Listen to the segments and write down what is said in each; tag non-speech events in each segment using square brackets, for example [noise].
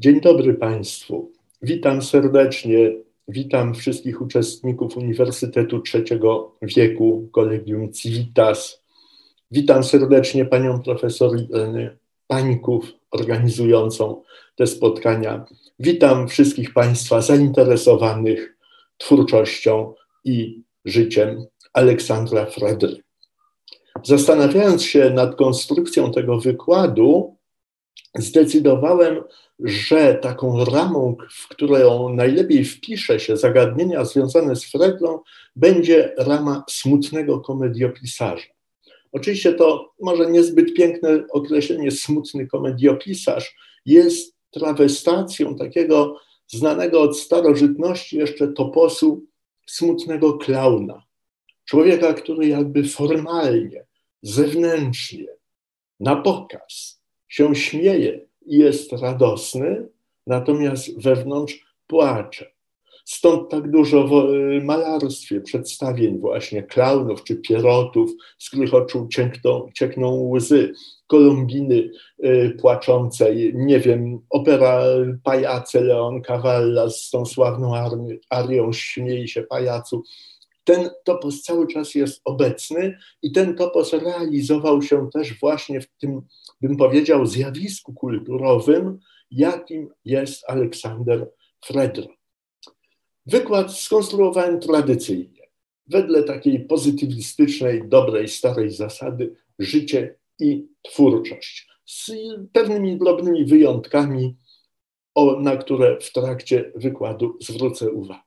Dzień dobry Państwu. Witam serdecznie. Witam wszystkich uczestników Uniwersytetu Trzeciego Wieku, Kolegium Civitas. Witam serdecznie panią profesor Pańków, organizującą te spotkania. Witam wszystkich Państwa zainteresowanych twórczością i życiem Aleksandra Fredry. Zastanawiając się nad konstrukcją tego wykładu, zdecydowałem, że taką ramą, w którą najlepiej wpisze się zagadnienia związane z Fredlą, będzie rama smutnego komediopisarza. Oczywiście to może niezbyt piękne określenie smutny komediopisarz jest trawestacją takiego znanego od starożytności jeszcze toposu smutnego klauna. Człowieka, który jakby formalnie, zewnętrznie, na pokaz się śmieje i jest radosny, natomiast wewnątrz płacze. Stąd tak dużo w malarstwie przedstawień właśnie klaunów czy pierotów, z których oczu ciekną, ciekną łzy, Kolumbiny y, płaczącej, nie wiem, opera Pajace Leon Cavalla z tą sławną arią Śmiej się pajacu. Ten topos cały czas jest obecny i ten topos realizował się też właśnie w tym, bym powiedział, zjawisku kulturowym, jakim jest Aleksander Fredro. Wykład skonstruowałem tradycyjnie, wedle takiej pozytywistycznej, dobrej, starej zasady życie i twórczość, z pewnymi drobnymi wyjątkami, na które w trakcie wykładu zwrócę uwagę.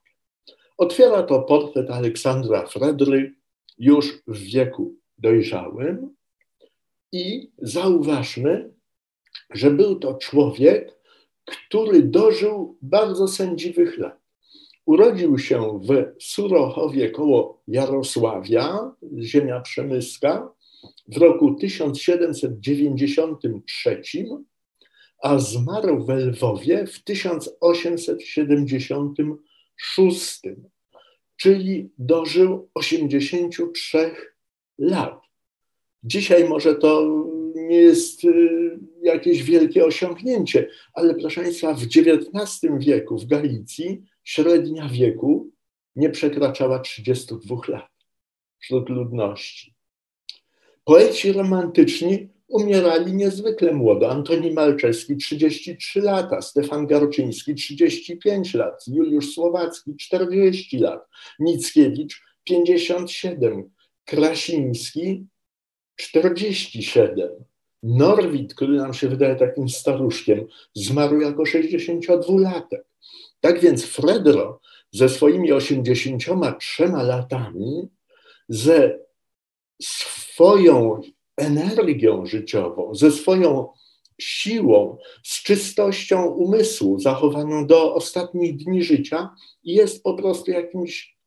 Otwiera to portret Aleksandra Fredry już w wieku dojrzałym i zauważmy, że był to człowiek, który dożył bardzo sędziwych lat. Urodził się w Surochowie koło Jarosławia, ziemia przemyska, w roku 1793, a zmarł w Lwowie w 1876, czyli dożył 83 lat. Dzisiaj może to nie jest y, jakieś wielkie osiągnięcie, ale proszę Państwa, w XIX wieku w Galicji średnia wieku nie przekraczała 32 lat wśród ludności. Poeci romantyczni umierali niezwykle młodo. Antoni Malczewski 33 lata, Stefan Garczyński 35 lat, Juliusz Słowacki 40 lat, Mickiewicz 57, Krasiński 47. Norwid, który nam się wydaje takim staruszkiem, zmarł jako 62-latek. Tak więc Fredro ze swoimi 83 latami, ze swoją energią życiową, ze swoją siłą, z czystością umysłu zachowaną do ostatnich dni życia, jest po prostu jakimś,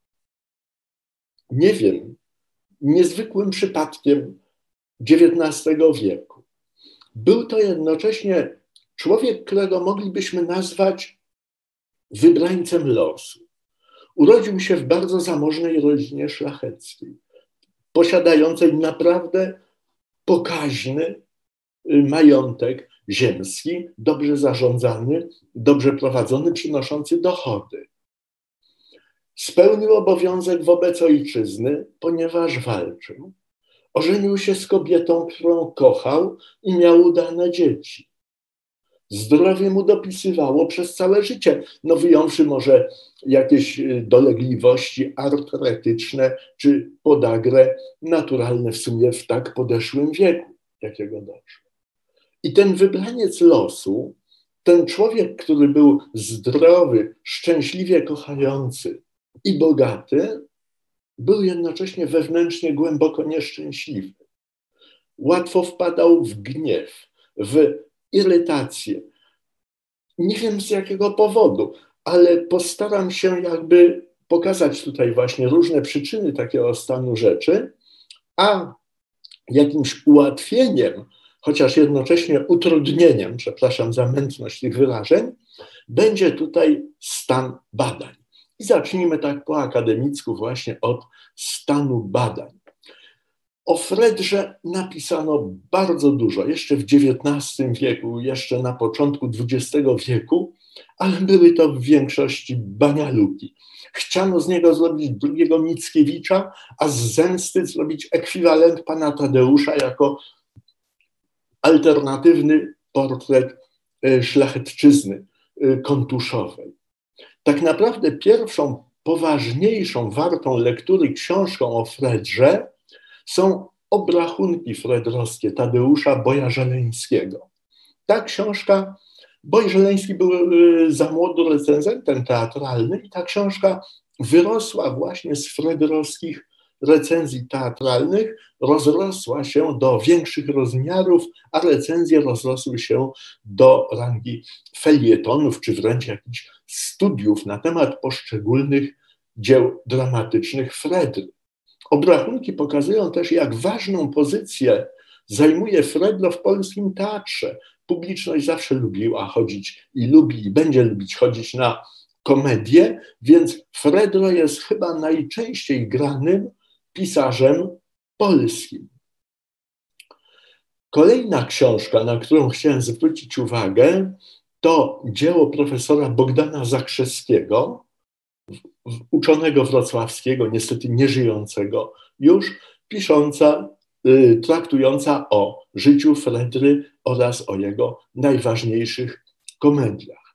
nie wiem, niezwykłym przypadkiem XIX wieku. Był to jednocześnie człowiek, którego moglibyśmy nazwać wybrańcem losu. Urodził się w bardzo zamożnej rodzinie szlacheckiej posiadającej naprawdę pokaźny y, majątek ziemski, dobrze zarządzany, dobrze prowadzony, przynoszący dochody. Spełnił obowiązek wobec ojczyzny, ponieważ walczył. Ożenił się z kobietą, którą kochał i miał udane dzieci. Zdrowie mu dopisywało przez całe życie, no wyjąwszy może jakieś y, dolegliwości artretyczne czy podagrę naturalne w sumie w tak podeszłym wieku, jakiego doszło. I ten wybraniec losu, ten człowiek, który był zdrowy, szczęśliwie kochający i bogaty, był jednocześnie wewnętrznie głęboko nieszczęśliwy. Łatwo wpadał w gniew, w irytację. Nie wiem z jakiego powodu, ale postaram się jakby pokazać tutaj właśnie różne przyczyny takiego stanu rzeczy, a jakimś ułatwieniem, chociaż jednocześnie utrudnieniem, przepraszam za mętność tych wyrażeń, będzie tutaj stan badań. I zacznijmy tak po akademicku właśnie od stanu badań. O Fredrze napisano bardzo dużo, jeszcze w XIX wieku, jeszcze na początku XX wieku, ale były to w większości banialuki. Chciano z niego zrobić drugiego Mickiewicza, a z zemsty zrobić ekwiwalent pana Tadeusza jako alternatywny portret e, szlachetczyzny e, kontuszowej. Tak naprawdę pierwszą poważniejszą, wartą lektury książką o Fredrze są obrachunki fredrowskie Tadeusza Boja-Żeleńskiego. Ta książka, Boj Żeleński był y, za młodu recenzentem teatralnym i ta książka wyrosła właśnie z fredrowskich recenzji teatralnych, rozrosła się do większych rozmiarów, a recenzje rozrosły się do rangi felietonów, czy wręcz jakichś studiów na temat poszczególnych dzieł dramatycznych Fredry. Obrachunki pokazują też, jak ważną pozycję zajmuje Fredro w polskim teatrze. Publiczność zawsze lubiła chodzić i lubi i będzie lubić chodzić na komedię, więc Fredro jest chyba najczęściej granym pisarzem polskim. Kolejna książka, na którą chciałem zwrócić uwagę, to dzieło profesora Bogdana Zakrzewskiego, uczonego wrocławskiego, niestety nieżyjącego już, pisząca, y, traktująca o życiu Fredry oraz o jego najważniejszych komediach.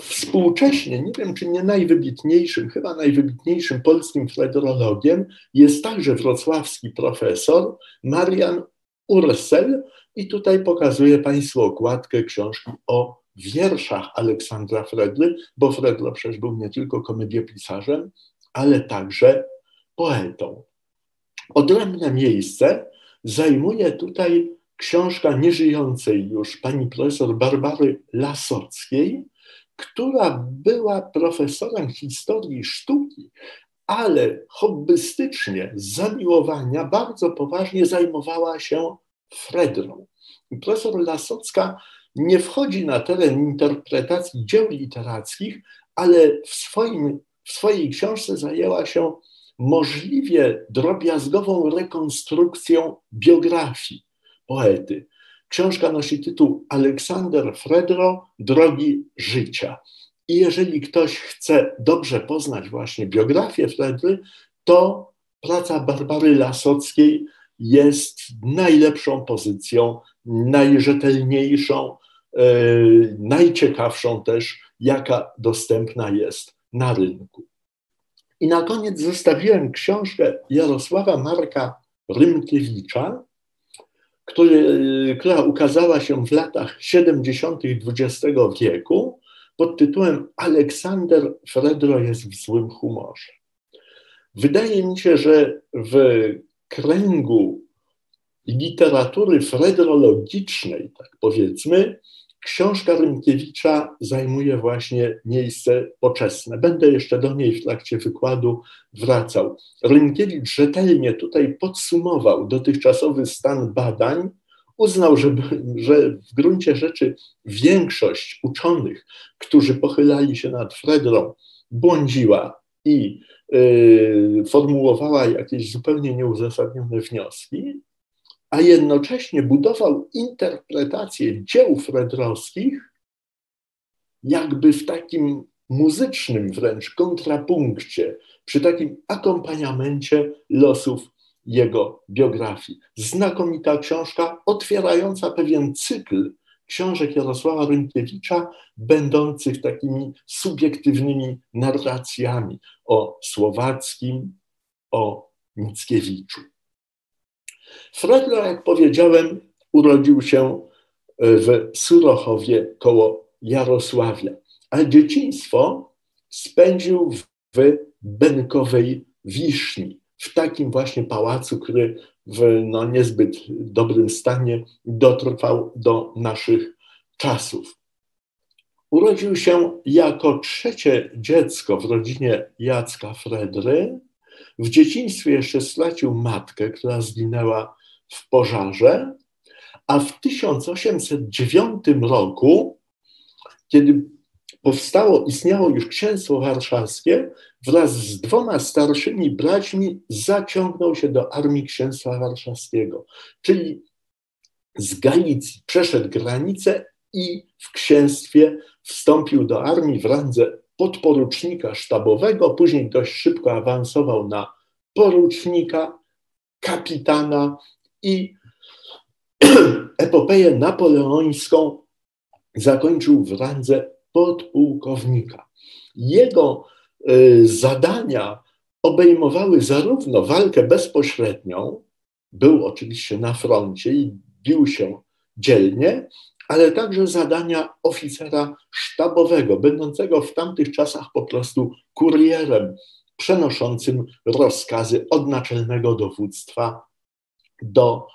Współcześnie, nie wiem czy nie najwybitniejszym, chyba najwybitniejszym polskim fredrologiem jest także wrocławski profesor Marian Ursel i tutaj pokazuję Państwu okładkę książki o wierszach Aleksandra Fredry, bo Fredro przecież był nie tylko komediopisarzem, ale także poetą. Odrębne miejsce zajmuje tutaj książka nieżyjącej już pani profesor Barbary Lasockiej, która była profesorem historii sztuki, ale hobbystycznie z zamiłowania bardzo poważnie zajmowała się Fredrą. Profesor Lasocka nie wchodzi na teren interpretacji dzieł literackich, ale w, swoim, w swojej książce zajęła się możliwie drobiazgową rekonstrukcją biografii poety. Książka nosi tytuł Aleksander Fredro Drogi życia. I jeżeli ktoś chce dobrze poznać właśnie biografię Fredry, to praca Barbary Lasockiej jest najlepszą pozycją, najrzetelniejszą, e, najciekawszą też, jaka dostępna jest na rynku. I na koniec zostawiłem książkę Jarosława Marka Rymkiewicza, który, która ukazała się w latach 70. XX wieku pod tytułem Aleksander Fredro jest w złym humorze. Wydaje mi się, że w kręgu literatury fredrologicznej, tak powiedzmy, książka Rymkiewicza zajmuje właśnie miejsce poczesne. Będę jeszcze do niej w trakcie wykładu wracał. Rymkiewicz rzetelnie tutaj podsumował dotychczasowy stan badań, uznał, że, że w gruncie rzeczy większość uczonych, którzy pochylali się nad Fredrą, błądziła i y, formułowała jakieś zupełnie nieuzasadnione wnioski, a jednocześnie budował interpretację dzieł fredrowskich, jakby w takim muzycznym wręcz kontrapunkcie, przy takim akompaniamencie losów jego biografii. Znakomita książka otwierająca pewien cykl książek Jarosława Rynkiewicza, będących takimi subiektywnymi narracjami o Słowackim, o Mickiewiczu. Fredro, jak powiedziałem, urodził się w Surochowie koło Jarosławia, ale dzieciństwo spędził w Benkowej Wiszni, w takim właśnie pałacu, który w no, niezbyt dobrym stanie dotrwał do naszych czasów. Urodził się jako trzecie dziecko w rodzinie Jacka Fredry. W dzieciństwie jeszcze stracił matkę, która zginęła w pożarze, a w 1809 roku, kiedy powstało, istniało już księstwo warszawskie, wraz z dwoma starszymi braćmi zaciągnął się do armii księstwa warszawskiego, czyli z Galicji przeszedł granicę i w księstwie wstąpił do armii w randze podporucznika sztabowego, później dość szybko awansował na porucznika, kapitana i [clears throat] epopeję napoleońską zakończył w randze podpułkownika. Jego y, zadania obejmowały zarówno walkę bezpośrednią, był oczywiście na froncie i bił się dzielnie, ale także zadania oficera sztabowego, będącego w tamtych czasach po prostu kurierem przenoszącym rozkazy od naczelnego dowództwa do,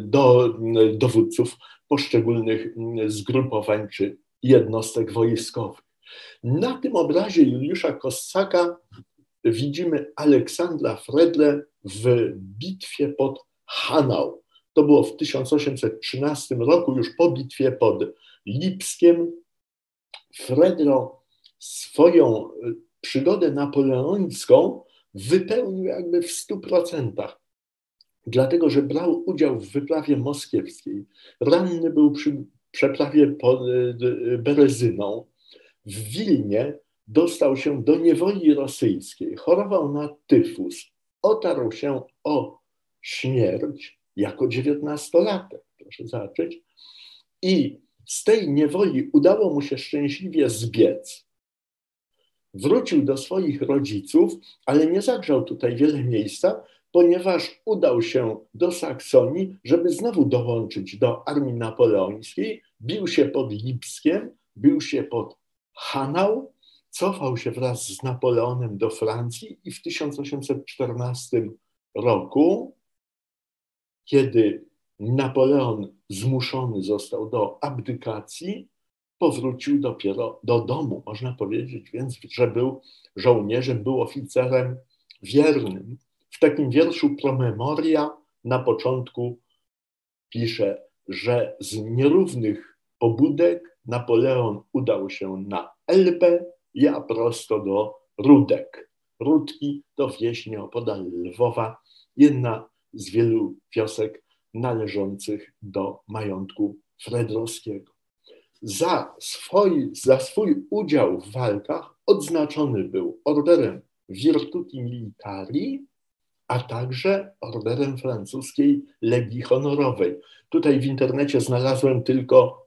do dowódców poszczególnych zgrupowań czy jednostek wojskowych. Na tym obrazie Juliusza Kossaka widzimy Aleksandra Fredle w bitwie pod Hanau. To było w 1813 roku, już po bitwie pod Lipskiem. Fredro swoją y, przygodę napoleońską wypełnił jakby w stu procentach, dlatego że brał udział w wyprawie moskiewskiej. Ranny był przy przeprawie pod y, Berezyną. W Wilnie dostał się do niewoli rosyjskiej, chorował na tyfus, otarł się o śmierć jako dziewiętnastolatek, proszę zobaczyć. I z tej niewoli udało mu się szczęśliwie zbiec. Wrócił do swoich rodziców, ale nie zagrzał tutaj wiele miejsca, ponieważ udał się do Saksonii, żeby znowu dołączyć do armii napoleońskiej. Bił się pod Lipskiem, bił się pod Hanau, cofał się wraz z Napoleonem do Francji i w 1814 roku kiedy Napoleon zmuszony został do abdykacji, powrócił dopiero do domu. Można powiedzieć więc, że był żołnierzem, był oficerem wiernym. W takim wierszu Promemoria na początku pisze, że z nierównych pobudek Napoleon udał się na Elbę, ja prosto do Rudek. Rudki to wieś nieopodal Lwowa, jedna z wielu wiosek należących do majątku Fredrowskiego. Za swój, za swój udział w walkach odznaczony był orderem Virtuti Militari, a także orderem francuskiej Legii Honorowej. Tutaj w internecie znalazłem tylko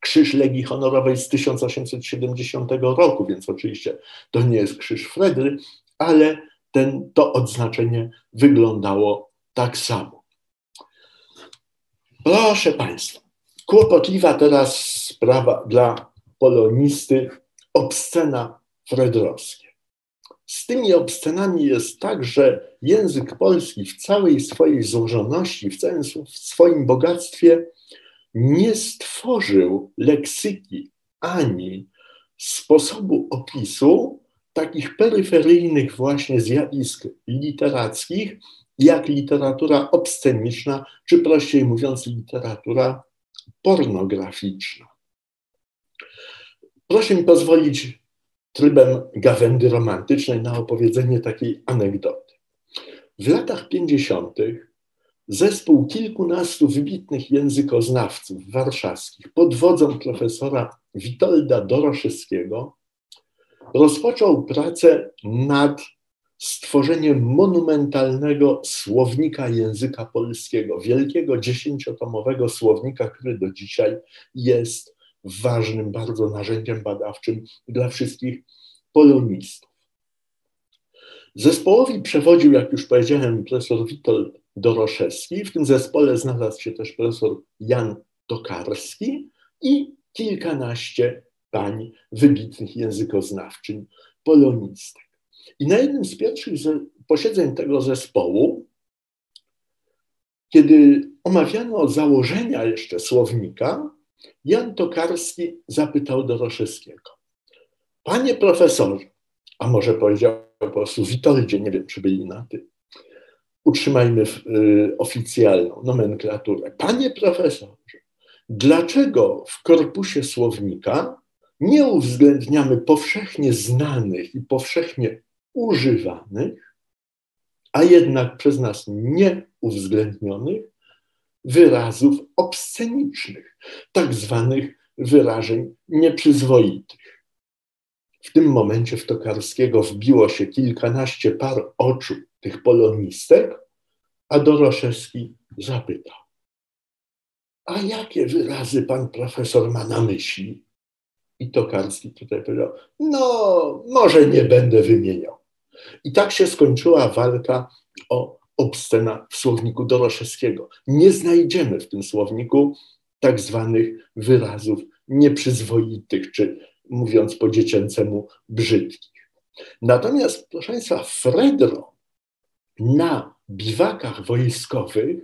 krzyż Legii Honorowej z 1870 roku, więc oczywiście to nie jest krzyż Fredry, ale ten, to odznaczenie wyglądało tak samo. Proszę Państwa, kłopotliwa teraz sprawa dla polonisty obscena fredrowskie. Z tymi obscenami jest tak, że język polski w całej swojej złożoności, w całym swoim bogactwie nie stworzył leksyki ani sposobu opisu takich peryferyjnych właśnie zjawisk literackich, jak literatura obsceniczna, czy prościej mówiąc, literatura pornograficzna. Proszę mi pozwolić trybem gawędy romantycznej na opowiedzenie takiej anegdoty. W latach 50. zespół kilkunastu wybitnych językoznawców warszawskich pod wodzą profesora Witolda Doroszewskiego rozpoczął pracę nad stworzeniem monumentalnego słownika języka polskiego, wielkiego dziesięciotomowego słownika, który do dzisiaj jest ważnym bardzo narzędziem badawczym dla wszystkich polonistów. Zespołowi przewodził, jak już powiedziałem, profesor Witold Doroszewski. W tym zespole znalazł się też profesor Jan Tokarski i kilkanaście pań wybitnych językoznawczyń polonistek. I na jednym z pierwszych posiedzeń tego zespołu, kiedy omawiano założenia jeszcze słownika, Jan Tokarski zapytał Doroszewskiego: Panie profesorze, a może powiedział po prostu Witoldzie, nie wiem, czy byli na tym, utrzymajmy y, oficjalną nomenklaturę. Panie profesorze, dlaczego w korpusie słownika nie uwzględniamy powszechnie znanych i powszechnie używanych, a jednak przez nas nie uwzględnionych wyrazów obscenicznych, tak zwanych wyrażeń nieprzyzwoitych. W tym momencie w Tokarskiego wbiło się kilkanaście par oczu tych polonistek, a Doroszewski zapytał: A jakie wyrazy pan profesor ma na myśli? I Tokarski tutaj powiedział: No, może nie będę wymieniał. I tak się skończyła walka o obscena w słowniku Doroszewskiego. Nie znajdziemy w tym słowniku tak zwanych wyrazów nieprzyzwoitych, czy mówiąc po dziecięcemu, brzydkich. Natomiast, proszę Państwa, Fredro na biwakach wojskowych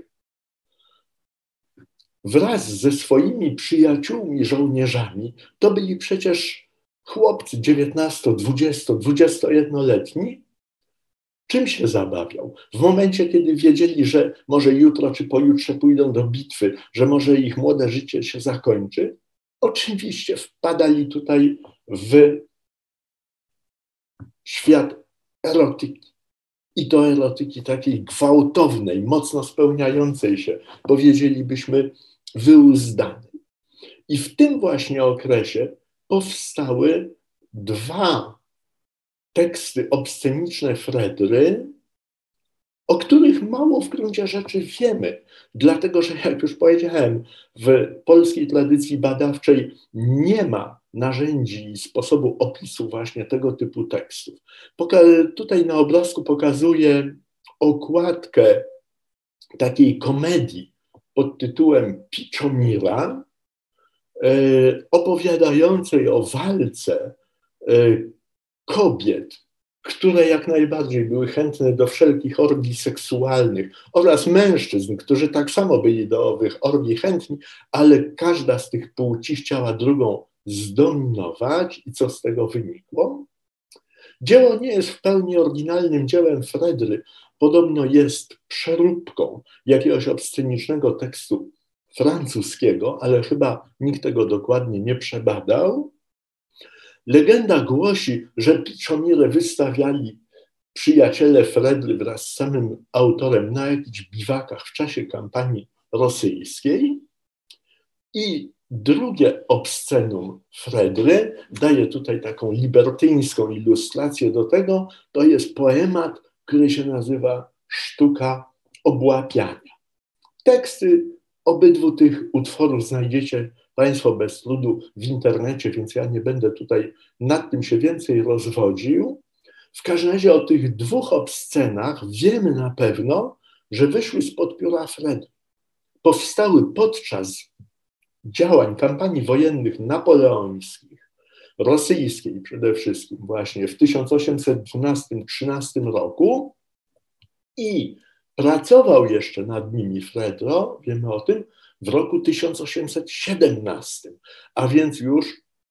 wraz ze swoimi przyjaciółmi, żołnierzami, to byli przecież chłopcy 19, 20, 21-letni, czym się zabawiał? W momencie, kiedy wiedzieli, że może jutro czy pojutrze pójdą do bitwy, że może ich młode życie się zakończy, oczywiście wpadali tutaj w świat erotyki. I to erotyki takiej gwałtownej, mocno spełniającej się, powiedzielibyśmy, wyuzdanej. I w tym właśnie okresie powstały dwa teksty obsceniczne Fredry, o których mało w gruncie rzeczy wiemy, dlatego że, jak już powiedziałem, w polskiej tradycji badawczej nie ma narzędzi i sposobu opisu właśnie tego typu tekstów. Poka- tutaj na obrazku pokazuję okładkę takiej komedii pod tytułem Piczomira, e, opowiadającej o walce e, kobiet które jak najbardziej były chętne do wszelkich orgii seksualnych oraz mężczyzn, którzy tak samo byli do owych orgii chętni, ale każda z tych płci chciała drugą zdominować i co z tego wynikło? Dzieło nie jest w pełni oryginalnym dziełem Fredry, podobno jest przeróbką jakiegoś obscenicznego tekstu francuskiego, ale chyba nikt tego dokładnie nie przebadał. Legenda głosi, że Piczomire wystawiali przyjaciele Fredry wraz z samym autorem na jakichś biwakach w czasie kampanii rosyjskiej. I drugie obscenum Fredry daje tutaj taką libertyńską ilustrację do tego. To jest poemat, który się nazywa Sztuka obłapiania. Teksty obydwu tych utworów znajdziecie Państwo bez trudu w internecie, więc ja nie będę tutaj nad tym się więcej rozwodził. W każdym razie o tych dwóch obscenach wiemy na pewno, że wyszły spod pióra Fred. Powstały podczas działań kampanii wojennych napoleońskich, rosyjskiej przede wszystkim właśnie w 1812-13 roku i pracował jeszcze nad nimi Fredro, wiemy o tym, w roku 1817, a więc już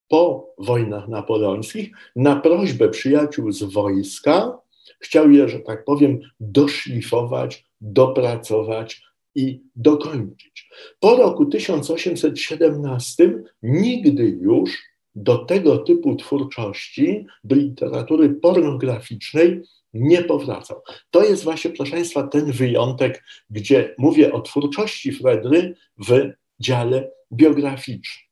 po wojnach napoleońskich, na prośbę przyjaciół z wojska, chciał je, że tak powiem, doszlifować, dopracować i dokończyć. Po roku 1817 nigdy już do tego typu twórczości, do literatury pornograficznej nie powracał. To jest właśnie, proszę Państwa, ten wyjątek, gdzie mówię o twórczości Fredry w dziale biograficznym.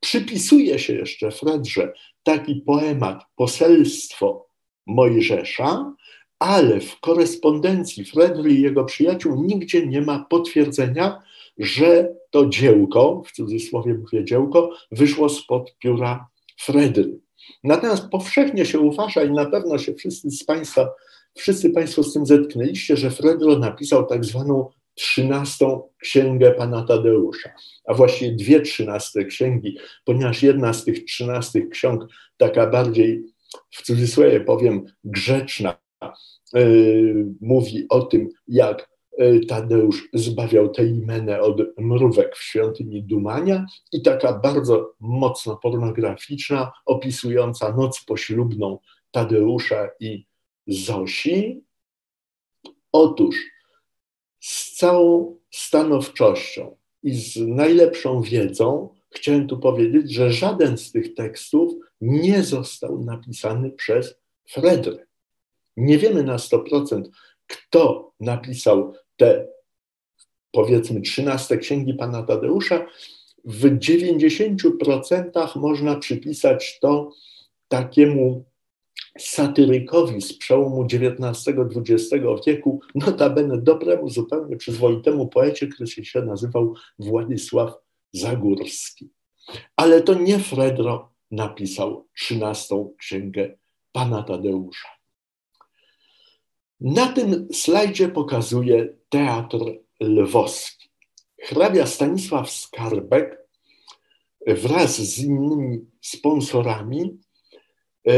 Przypisuje się jeszcze Fredrze taki poemat Poselstwo Mojżesza, ale w korespondencji Fredry i jego przyjaciół nigdzie nie ma potwierdzenia, że to dziełko, w cudzysłowie mówię dziełko, wyszło spod pióra Fredry. Natomiast powszechnie się uważa i na pewno się wszyscy z Państwa, wszyscy Państwo z tym zetknęliście, że Fredro napisał tak zwaną trzynastą księgę pana Tadeusza, a właściwie dwie trzynaste księgi, ponieważ jedna z tych trzynastych ksiąg, taka bardziej w cudzysłowie powiem grzeczna, yy, mówi o tym, jak Tadeusz zbawiał Teimenę od mrówek w świątyni Dumania i taka bardzo mocno pornograficzna, opisująca noc poślubną Tadeusza i Zosi. Otóż z całą stanowczością i z najlepszą wiedzą chciałem tu powiedzieć, że żaden z tych tekstów nie został napisany przez Fredry. Nie wiemy na 100%, kto napisał te, powiedzmy, 13 księgi pana Tadeusza. W 90% można przypisać to takiemu satyrykowi z przełomu XIX-XX wieku, notabene dobremu, zupełnie przyzwoitemu poecie, który się nazywał Władysław Zagórski. Ale to nie Fredro napisał trzynastą księgę pana Tadeusza. Na tym slajdzie pokazuję teatr lwowski. Hrabia Stanisław Skarbek wraz z innymi sponsorami e,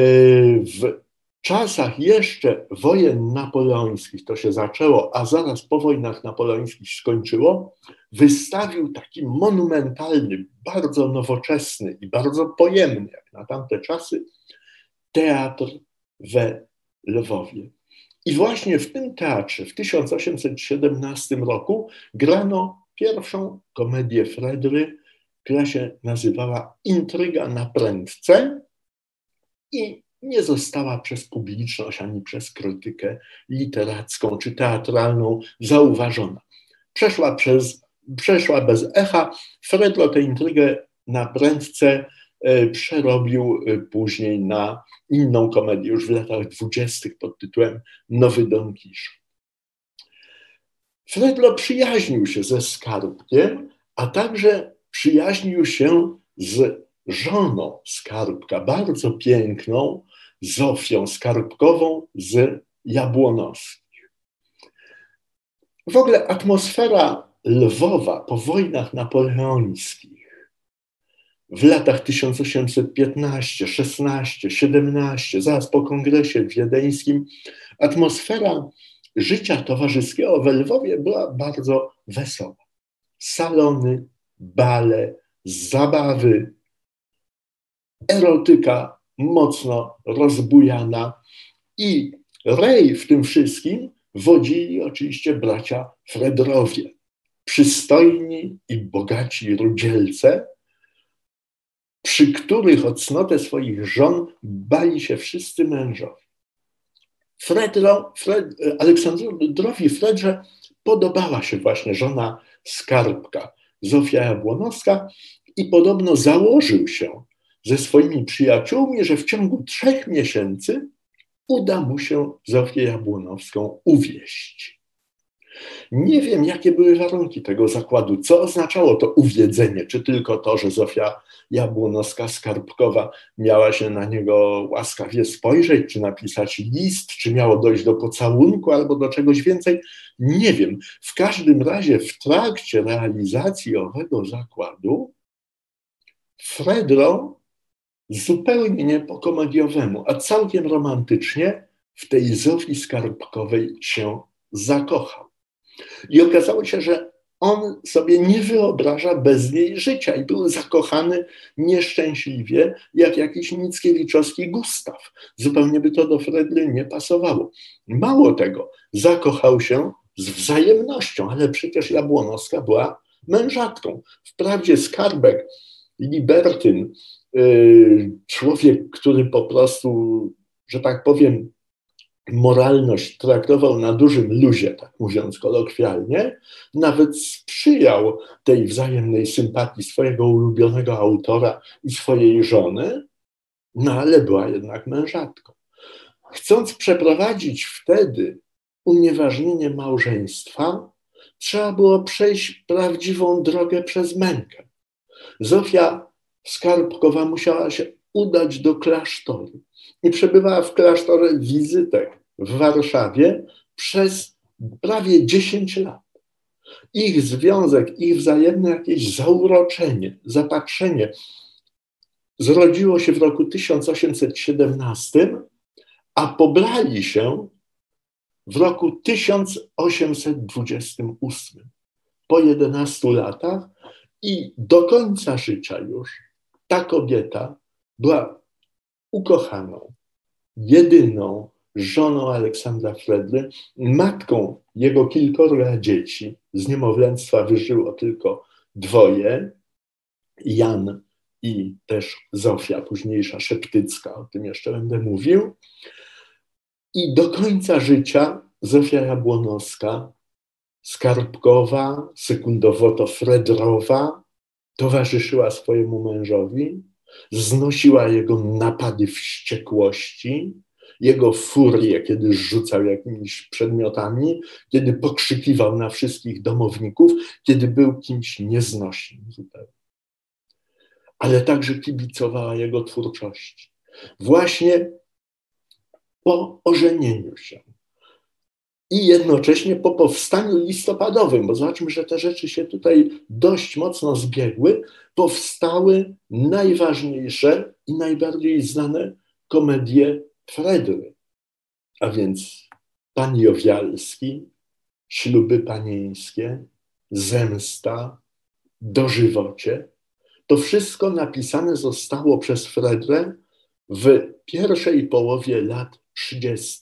w czasach jeszcze wojen napoleońskich, to się zaczęło, a zaraz po wojnach napoleońskich skończyło, wystawił taki monumentalny, bardzo nowoczesny i bardzo pojemny, jak na tamte czasy, teatr we Lwowie. I właśnie w tym teatrze w 1817 roku grano pierwszą komedię Fredry, która się nazywała Intryga na prędce i nie została przez publiczność ani przez krytykę literacką czy teatralną zauważona. Przeszła, przez, przeszła bez echa. Fredro tę intrygę na prędce przerobił e, później na inną komedię już w latach dwudziestych pod tytułem Nowy Don Kisz. Fredlo przyjaźnił się ze skarbkiem, a także przyjaźnił się z żoną skarbka, bardzo piękną Zofią Skarbkową z Jabłonowskich. W ogóle atmosfera Lwowa po wojnach napoleońskich w latach 1815, 16, 17, zaraz po kongresie wiedeńskim, atmosfera życia towarzyskiego w Lwowie była bardzo wesoła. Salony, bale, zabawy, erotyka mocno rozbujana i rej w tym wszystkim wodzili oczywiście bracia Fredrowie, przystojni i bogaci rudzielce, przy których o cnotę swoich żon bali się wszyscy mężowie. Fredro, Fred, Aleksandrowi Fredrze podobała się właśnie żona skarbka, Zofia Jabłonowska i podobno założył się ze swoimi przyjaciółmi, że w ciągu trzech miesięcy uda mu się Zofię Jabłonowską uwieść. Nie wiem, jakie były warunki tego zakładu, co oznaczało to uwiedzenie, czy tylko to, że Zofia Jabłonowska-Skarbkowa miała się na niego łaskawie spojrzeć, czy napisać list, czy miało dojść do pocałunku albo do czegoś więcej. Nie wiem. W każdym razie w trakcie realizacji owego zakładu Fredro zupełnie nie po komediowemu, a całkiem romantycznie w tej Zofii Skarbkowej się zakochał. I okazało się, że on sobie nie wyobraża bez niej życia i był zakochany nieszczęśliwie, jak jakiś Mickiewiczowski Gustaw. Zupełnie by to do Fredry nie pasowało. Mało tego, zakochał się z wzajemnością, ale przecież Jabłonowska była mężatką. Wprawdzie skarbek, libertyn, y, człowiek, który po prostu, że tak powiem, moralność traktował na dużym luzie, tak mówiąc kolokwialnie, nawet sprzyjał tej wzajemnej sympatii swojego ulubionego autora i swojej żony, no ale była jednak mężatką. Chcąc przeprowadzić wtedy unieważnienie małżeństwa, trzeba było przejść prawdziwą drogę przez mękę. Zofia Skarbkowa musiała się udać do klasztoru i przebywała w klasztorze wizytek w Warszawie przez prawie 10 lat. Ich związek, ich wzajemne jakieś zauroczenie, zapatrzenie zrodziło się w roku 1817, a pobrali się w roku 1828, po 11 latach i do końca życia już ta kobieta była ukochaną, jedyną żoną Aleksandra Fredry, matką jego kilkorga dzieci. Z niemowlęctwa wyżyło tylko dwoje. Jan i też Zofia, późniejsza Szeptycka, o tym jeszcze będę mówił. I do końca życia Zofia Jabłonowska, Skarbkowa, sekundowo to Fredrowa, towarzyszyła swojemu mężowi, znosiła jego napady wściekłości, jego furię, kiedy rzucał jakimiś przedmiotami, kiedy pokrzykiwał na wszystkich domowników, kiedy był kimś nieznośnym zupełnie. Ale także kibicowała jego twórczości. Właśnie po ożenieniu się i jednocześnie po powstaniu listopadowym, bo zobaczmy, że te rzeczy się tutaj dość mocno zbiegły, powstały najważniejsze i najbardziej znane komedie Fredry, a więc Pan Jowialski, Śluby Panieńskie, Zemsta, Dożywocie. To wszystko napisane zostało przez Fredrę w pierwszej połowie lat 30.,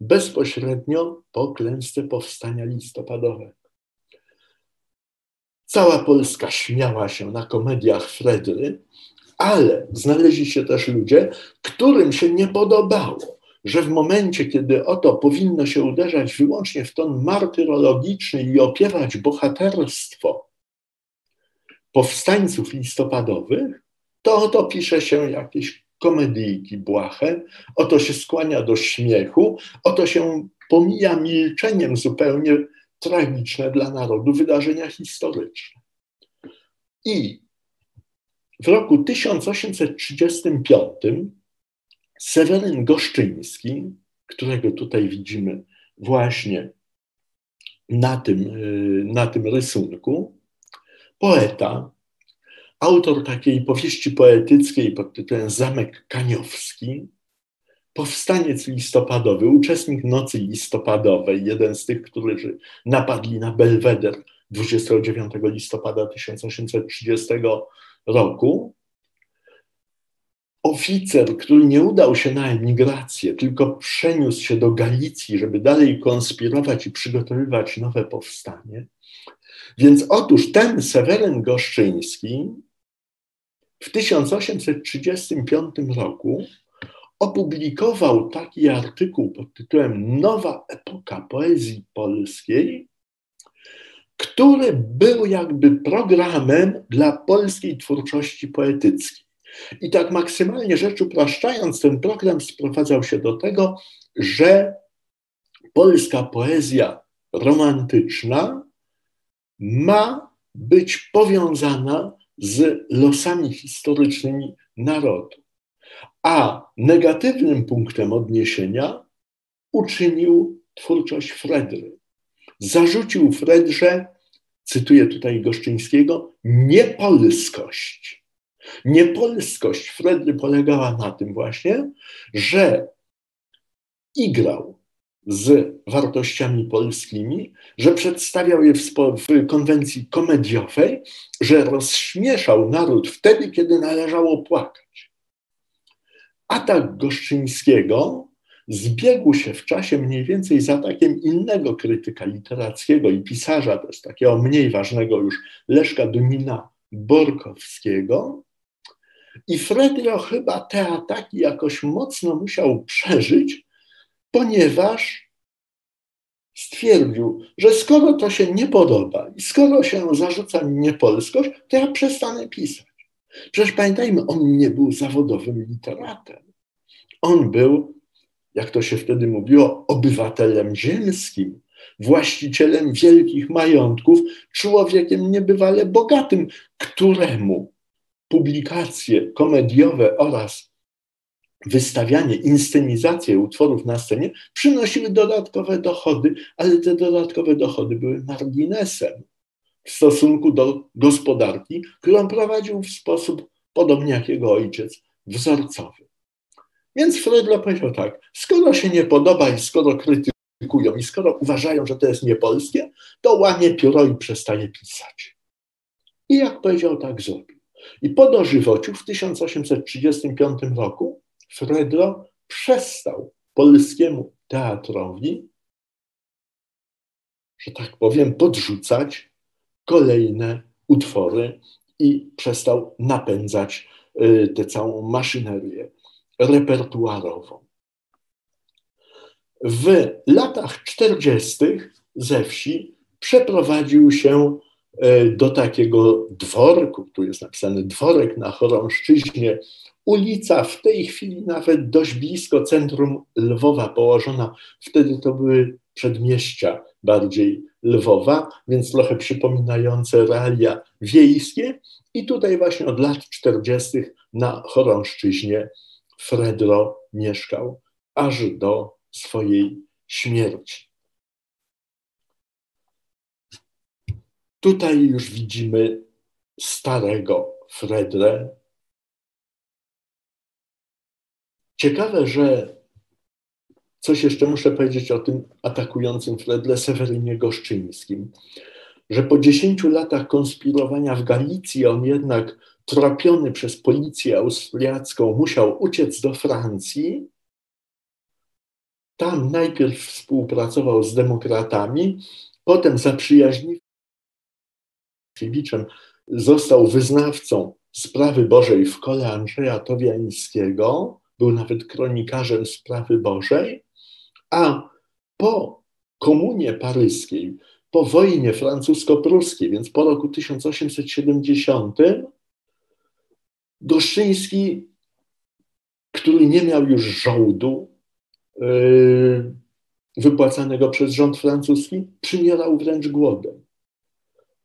bezpośrednio po klęsce powstania listopadowego. Cała Polska śmiała się na komediach Fredry, ale znaleźli się też ludzie, którym się nie podobało, że w momencie, kiedy oto powinno się uderzać wyłącznie w ton martyrologiczny i opierać bohaterstwo powstańców listopadowych, to oto pisze się jakieś komedyjki błahe, oto się skłania do śmiechu, oto się pomija milczeniem zupełnie tragiczne dla narodu wydarzenia historyczne. I w roku 1835 Seweryn Goszczyński, którego tutaj widzimy właśnie na tym, y, na tym rysunku, poeta, autor takiej powieści poetyckiej pod tytułem Zamek Kaniowski, powstaniec listopadowy, uczestnik Nocy Listopadowej, jeden z tych, którzy napadli na Belweder 29 listopada 1830 roku, oficer, który nie udał się na emigrację, tylko przeniósł się do Galicji, żeby dalej konspirować i przygotowywać nowe powstanie. Więc otóż ten Seweryn Goszczyński w 1835 roku opublikował taki artykuł pod tytułem Nowa epoka poezji polskiej, który był jakby programem dla polskiej twórczości poetyckiej. I tak maksymalnie rzecz upraszczając, ten program sprowadzał się do tego, że polska poezja romantyczna ma być powiązana z losami historycznymi narodu. A negatywnym punktem odniesienia uczynił twórczość Fredry. Zarzucił Fredrze, cytuję tutaj Goszczyńskiego, niepolskość. Niepolskość Fredry polegała na tym właśnie, że igrał z wartościami polskimi, że przedstawiał je w, w, konwencji komediowej, że rozśmieszał naród wtedy, kiedy należało płakać. Atak Goszczyńskiego zbiegł się w czasie mniej więcej z atakiem innego krytyka literackiego i pisarza, też takiego mniej ważnego już, Leszka Dumina Borkowskiego. I Fredro chyba te ataki jakoś mocno musiał przeżyć, ponieważ stwierdził, że skoro to się nie podoba i skoro się zarzuca mi niepolskość, to ja przestanę pisać. Przecież pamiętajmy, on nie był zawodowym literatem. On był, jak to się wtedy mówiło, obywatelem ziemskim, właścicielem wielkich majątków, człowiekiem niebywale bogatym, któremu publikacje komediowe oraz wystawianie, inscenizacje utworów na scenie przynosiły dodatkowe dochody, ale te dodatkowe dochody były marginesem w stosunku do gospodarki, którą prowadził w sposób podobnie jak jego ojciec, wzorcowy. Więc Fredlo powiedział tak, skoro się nie podoba i skoro krytykują i skoro uważają, że to jest niepolskie, to łamie pióro i przestaje pisać. I jak powiedział, tak zrobił. I po dożywociu w 1835 roku Fredro przestał polskiemu teatrowi, że tak powiem, podrzucać kolejne utwory i przestał napędzać y, tę całą maszynerię repertuarową. W latach 40. ze wsi przeprowadził się y, do takiego dworku, tu jest napisany dworek na Chorąszczyźnie, ulica w tej chwili nawet dość blisko centrum Lwowa położona. Wtedy to były przedmieścia bardziej Lwowa, więc trochę przypominające realia wiejskie. I tutaj właśnie od lat 40. na Chorąszczyźnie Fredro mieszkał aż do swojej śmierci. Tutaj już widzimy starego Fredrę. Ciekawe, że coś jeszcze muszę powiedzieć o tym atakującym Fredle Sewerynie Goszczyńskim, że po 10 latach konspirowania w Galicji on jednak tropiony przez policję austriacką musiał uciec do Francji. Tam najpierw współpracował z demokratami, potem zaprzyjaźnił został wyznawcą sprawy Bożej w kole Andrzeja Towiańskiego, był nawet kronikarzem sprawy Bożej, a po komunie paryskiej, po wojnie francusko-pruskiej, więc po roku 1870, Goszczyński, który nie miał już żołdu yy, wypłacanego przez rząd francuski, przymierał wręcz głodem.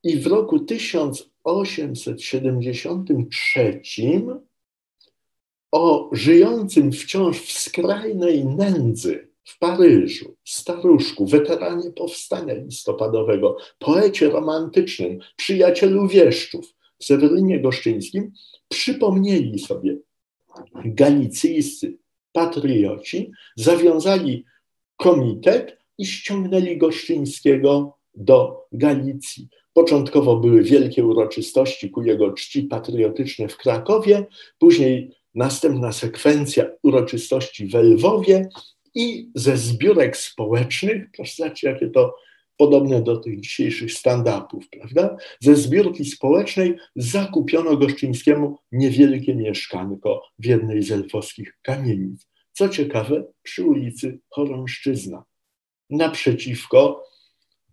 I w roku 1873 o żyjącym wciąż w skrajnej nędzy w Paryżu, staruszku, weteranie powstania listopadowego, poecie romantycznym, przyjacielu wieszczów, Sewerynie Goszczyńskim, przypomnieli sobie galicyjscy patrioci, zawiązali komitet i ściągnęli Goszczyńskiego do Galicji. Początkowo były wielkie uroczystości ku jego czci patriotyczne w Krakowie, później następna sekwencja uroczystości w Lwowie i ze zbiórek społecznych, proszę zobaczyć, jakie to podobne do tych dzisiejszych stand-upów, prawda? Ze zbiórki społecznej zakupiono Goszczyńskiemu niewielkie mieszkanko w jednej z elfowskich kamienic. Co ciekawe, przy ulicy Chorąszczyzna, naprzeciwko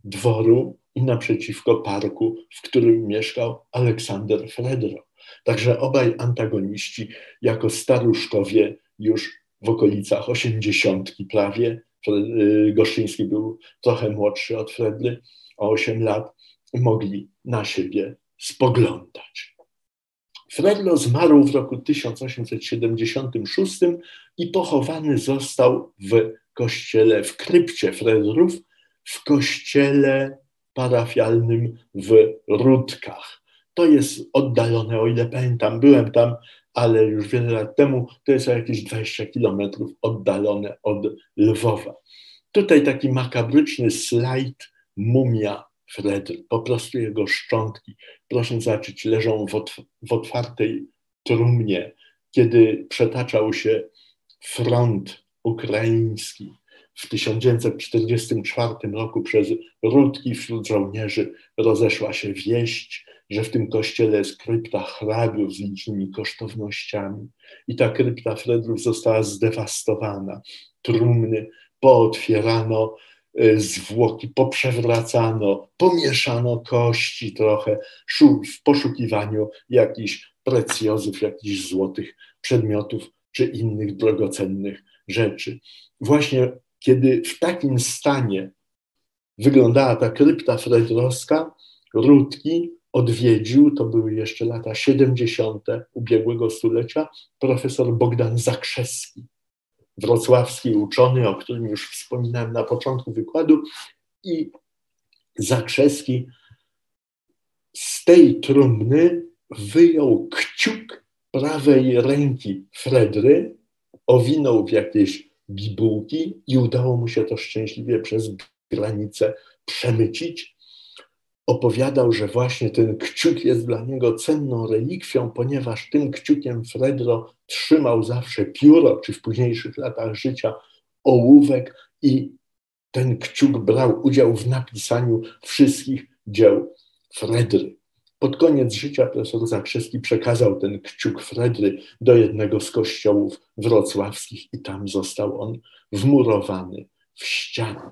dworu i naprzeciwko parku, w którym mieszkał Aleksander Fredro. Także obaj antagoniści jako staruszkowie już w okolicach osiemdziesiątki prawie. Y, Goszczyński był trochę młodszy od Fredry o 8 lat, mogli na siebie spoglądać. Fredlo zmarł w roku 1876 i pochowany został w kościele, w krypcie Fredrów, w kościele parafialnym w Rudkach. To jest oddalone, o ile pamiętam, byłem tam, ale już wiele lat temu, to jest jakieś 20 kilometrów oddalone od Lwowa. Tutaj taki makabryczny slajd mumia Fredry, po prostu jego szczątki. Proszę zobaczyć, leżą w, otw w otwartej trumnie, kiedy przetaczał się front ukraiński w 1944 roku przez Rudki wśród żołnierzy rozeszła się wieść, że w tym kościele jest krypta hrabiów z licznymi kosztownościami. I ta krypta Fredrów została zdewastowana. Trumny pootwierano, e, zwłoki poprzewracano, pomieszano kości trochę w poszukiwaniu jakichś precjozów, jakichś złotych przedmiotów czy innych drogocennych rzeczy. Właśnie kiedy w takim stanie wyglądała ta krypta fredrowska, Rudki odwiedził, to były jeszcze lata 70. ubiegłego stulecia, profesor Bogdan Zakrzewski, wrocławski uczony, o którym już wspominałem na początku wykładu. I Zakrzewski z tej trumny wyjął kciuk prawej ręki Fredry, owinął w jakieś bibułki i udało mu się to szczęśliwie przez granicę przemycić. Opowiadał, że właśnie ten kciuk jest dla niego cenną relikwią, ponieważ tym kciukiem Fredro trzymał zawsze pióro, czy w późniejszych latach życia ołówek i ten kciuk brał udział w napisaniu wszystkich dzieł Fredry. Pod koniec życia profesor Zakrzewski przekazał ten kciuk Fredry do jednego z kościołów wrocławskich i tam został on wmurowany w ścianę.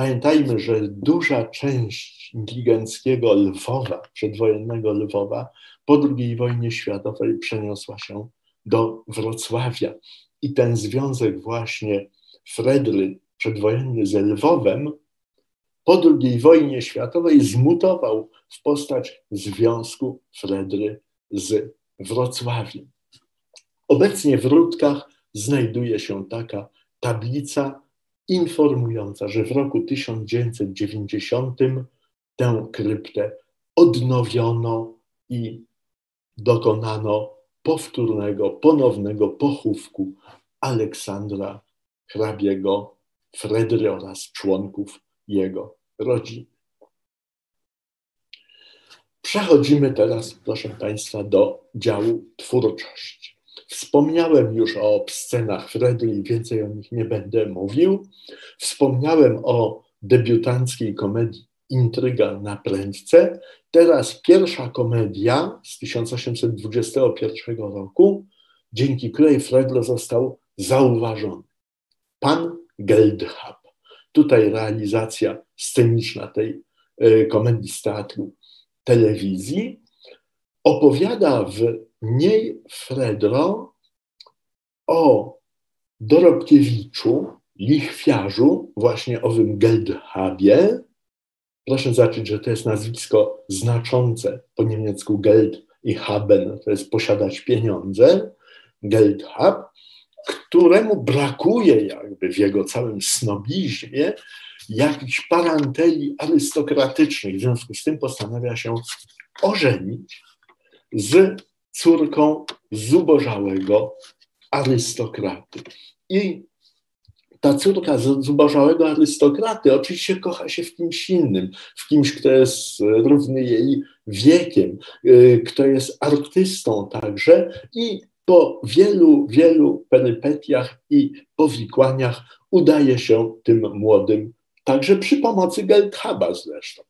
Pamiętajmy, że duża część inteligenckiego Lwowa, przedwojennego Lwowa, po II wojnie światowej przeniosła się do Wrocławia. I ten związek właśnie Fredry przedwojenny z Lwowem po II wojnie światowej zmutował w postać związku Fredry z Wrocławiem. Obecnie w Rudkach znajduje się taka tablica informująca, że w roku 1990 tę kryptę odnowiono i dokonano powtórnego, ponownego pochówku Aleksandra hrabiego Fredry oraz członków jego rodziny. Przechodzimy teraz, proszę Państwa, do działu twórczości. Wspomniałem już o scenach Fredry i więcej o nich nie będę mówił. Wspomniałem o debiutanckiej komedii Intryga na prędce. Teraz pierwsza komedia z 1821 roku, dzięki której Fredlo został zauważony. Pan Geldhab. Tutaj realizacja sceniczna tej e, komedii z teatru telewizji. Opowiada w niej Fredro o Dorobkiewiczu, lichwiarzu, właśnie owym Geldhabie. Proszę zacząć, że to jest nazwisko znaczące po niemiecku Geld i Haben, to jest posiadać pieniądze. Geldhab, któremu brakuje jakby w jego całym snobizmie jakichś paranteli arystokratycznych. W związku z tym postanawia się ożenić z córką zubożałego arystokraty. I ta córka zubożałego arystokraty oczywiście kocha się w kimś innym, w kimś, kto jest równy jej wiekiem, y, kto jest artystą także i po wielu, wielu perypetiach i powikłaniach udaje się tym młodym, także przy pomocy Geldhaba zresztą,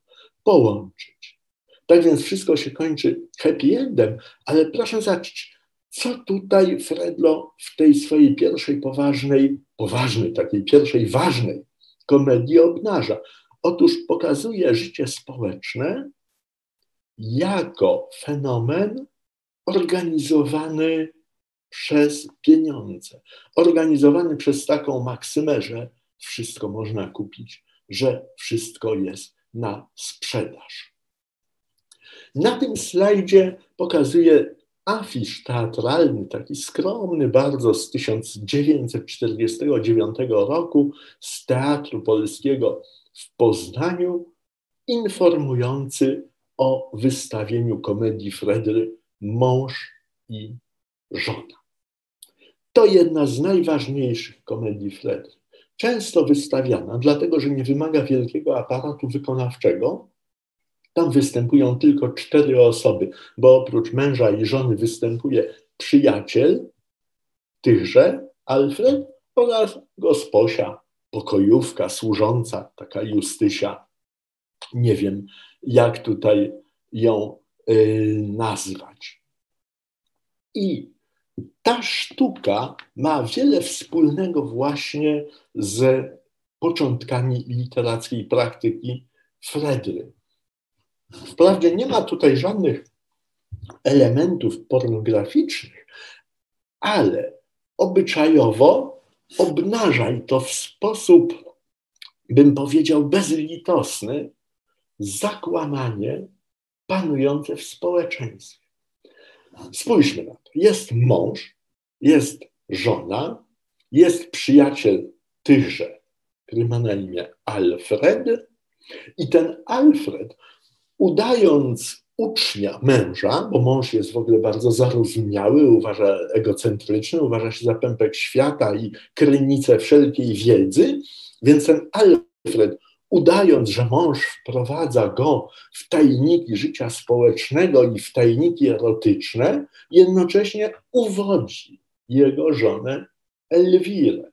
połączyć. Tak więc wszystko się kończy happy endem, ale proszę zobaczyć, co tutaj Fredlo w tej swojej pierwszej poważnej, poważnej, takiej pierwszej ważnej komedii obnaża. Otóż pokazuje życie społeczne jako fenomen organizowany przez pieniądze, organizowany przez taką maksymę, że wszystko można kupić, że wszystko jest na sprzedaż. Na tym slajdzie pokazuję afisz teatralny, taki skromny bardzo z 1949 roku z Teatru Polskiego w Poznaniu, informujący o wystawieniu komedii Fredry Mąż i żona. To jedna z najważniejszych komedii Fredry. Często wystawiana, dlatego że nie wymaga wielkiego aparatu wykonawczego. Tam występują tylko cztery osoby, bo oprócz męża i żony występuje przyjaciel tychże, Alfred, oraz gosposia, pokojówka, służąca, taka Justysia. Nie wiem, jak tutaj ją y, nazwać. I ta sztuka ma wiele wspólnego właśnie z początkami literackiej praktyki Fredry. Wprawdzie nie ma tutaj żadnych elementów pornograficznych, ale obyczajowo obnaża i to w sposób, bym powiedział, bezlitosny, zakłamanie panujące w społeczeństwie. Spójrzmy na to. Jest mąż, jest żona, jest przyjaciel tychże, który ma na imię Alfred, i ten Alfred, udając ucznia męża, bo mąż jest w ogóle bardzo zarozumiały, uważa egocentryczny, uważa się za pępek świata i krynicę wszelkiej wiedzy, więc ten Alfred udając, że mąż wprowadza go w tajniki życia społecznego i w tajniki erotyczne, jednocześnie uwodzi jego żonę Elwirę.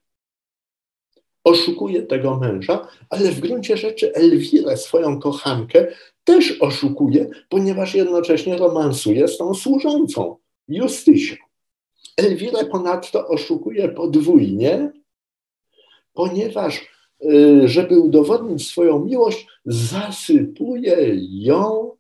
Oszukuje tego męża, ale w gruncie rzeczy Elwirę, swoją kochankę, też oszukuje, ponieważ jednocześnie romansuje z tą służącą, Justysią. Elwirę ponadto oszukuje podwójnie, ponieważ, y, żeby udowodnić swoją miłość, zasypuje ją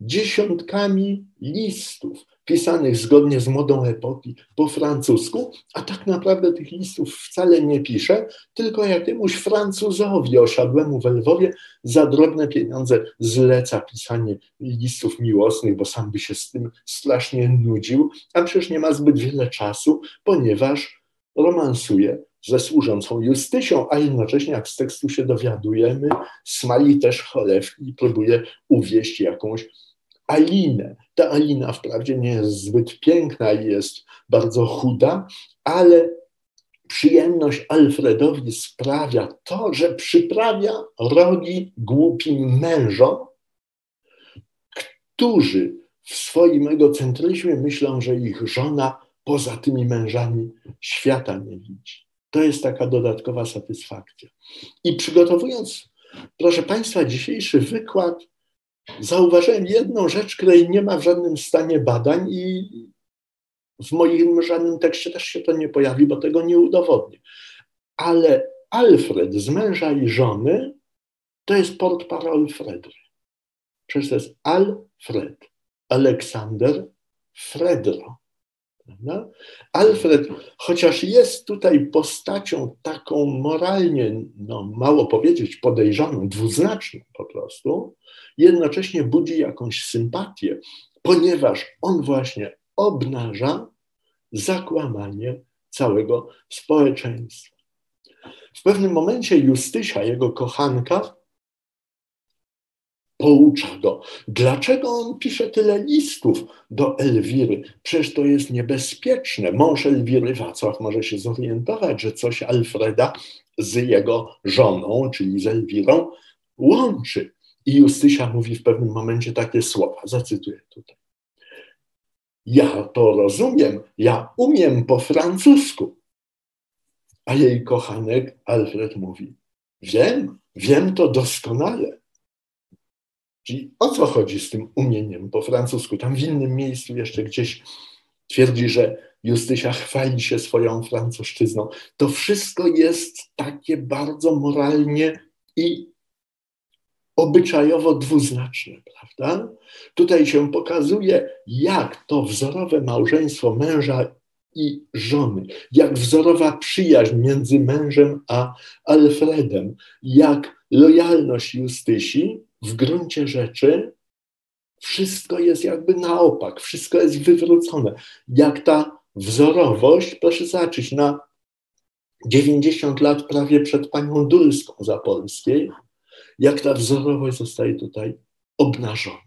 dziesiątkami listów pisanych zgodnie z modą epoki po francusku, a tak naprawdę tych listów wcale nie pisze, tylko jakiemuś Francuzowi osiadłemu w Lwowie za drobne pieniądze zleca pisanie listów miłosnych, bo sam by się z tym strasznie nudził, a przecież nie ma zbyt wiele czasu, ponieważ romansuje ze służącą Justysią, a jednocześnie, jak z tekstu się dowiadujemy, smali też cholewki i próbuje uwieść jakąś Alinę. Ta Alina wprawdzie nie jest zbyt piękna i jest bardzo chuda, ale przyjemność Alfredowi sprawia to, że przyprawia rogi głupim mężom, którzy w swoim egocentryzmie myślą, że ich żona poza tymi mężami świata nie widzi. To jest taka dodatkowa satysfakcja. I przygotowując, proszę Państwa, dzisiejszy wykład, zauważyłem jedną rzecz, której nie ma w żadnym stanie badań i w moim żadnym tekście też się to nie pojawi, bo tego nie udowodnię. Ale Alfred z męża i żony to jest port parol Fredry. Przecież to jest Alfred, Aleksander, Fredro. Prawda? Alfred, chociaż jest tutaj postacią taką moralnie, no mało powiedzieć, podejrzaną, dwuznaczną po prostu, jednocześnie budzi jakąś sympatię, ponieważ on właśnie obnaża zakłamanie całego społeczeństwa. W pewnym momencie Justysia, jego kochanka, poucza go. Dlaczego on pisze tyle listów do Elwiry? Przecież to jest niebezpieczne. Mąż Elwiry, Wacław, może się zorientować, że coś Alfreda z jego żoną, czyli z Elwirą, łączy. I Justysia mówi w pewnym momencie takie słowa, zacytuję tutaj. Ja to rozumiem, ja umiem po francusku. A jej kochanek Alfred mówi: Wiem, wiem to doskonale. Czyli o co chodzi z tym umieniem po francusku? Tam w innym miejscu jeszcze gdzieś twierdzi, że Justysia chwali się swoją francuszczyzną. To wszystko jest takie bardzo moralnie i obyczajowo dwuznaczne, prawda? Tutaj się pokazuje, jak to wzorowe małżeństwo męża i żony, jak wzorowa przyjaźń między mężem a Alfredem, jak lojalność Justysi w gruncie rzeczy wszystko jest jakby na opak, wszystko jest wywrócone. Jak ta wzorowość, proszę zobaczyć, na 90 lat prawie przed panią Dulską Zapolskiej, jak ta wzorowość zostaje tutaj obnażona.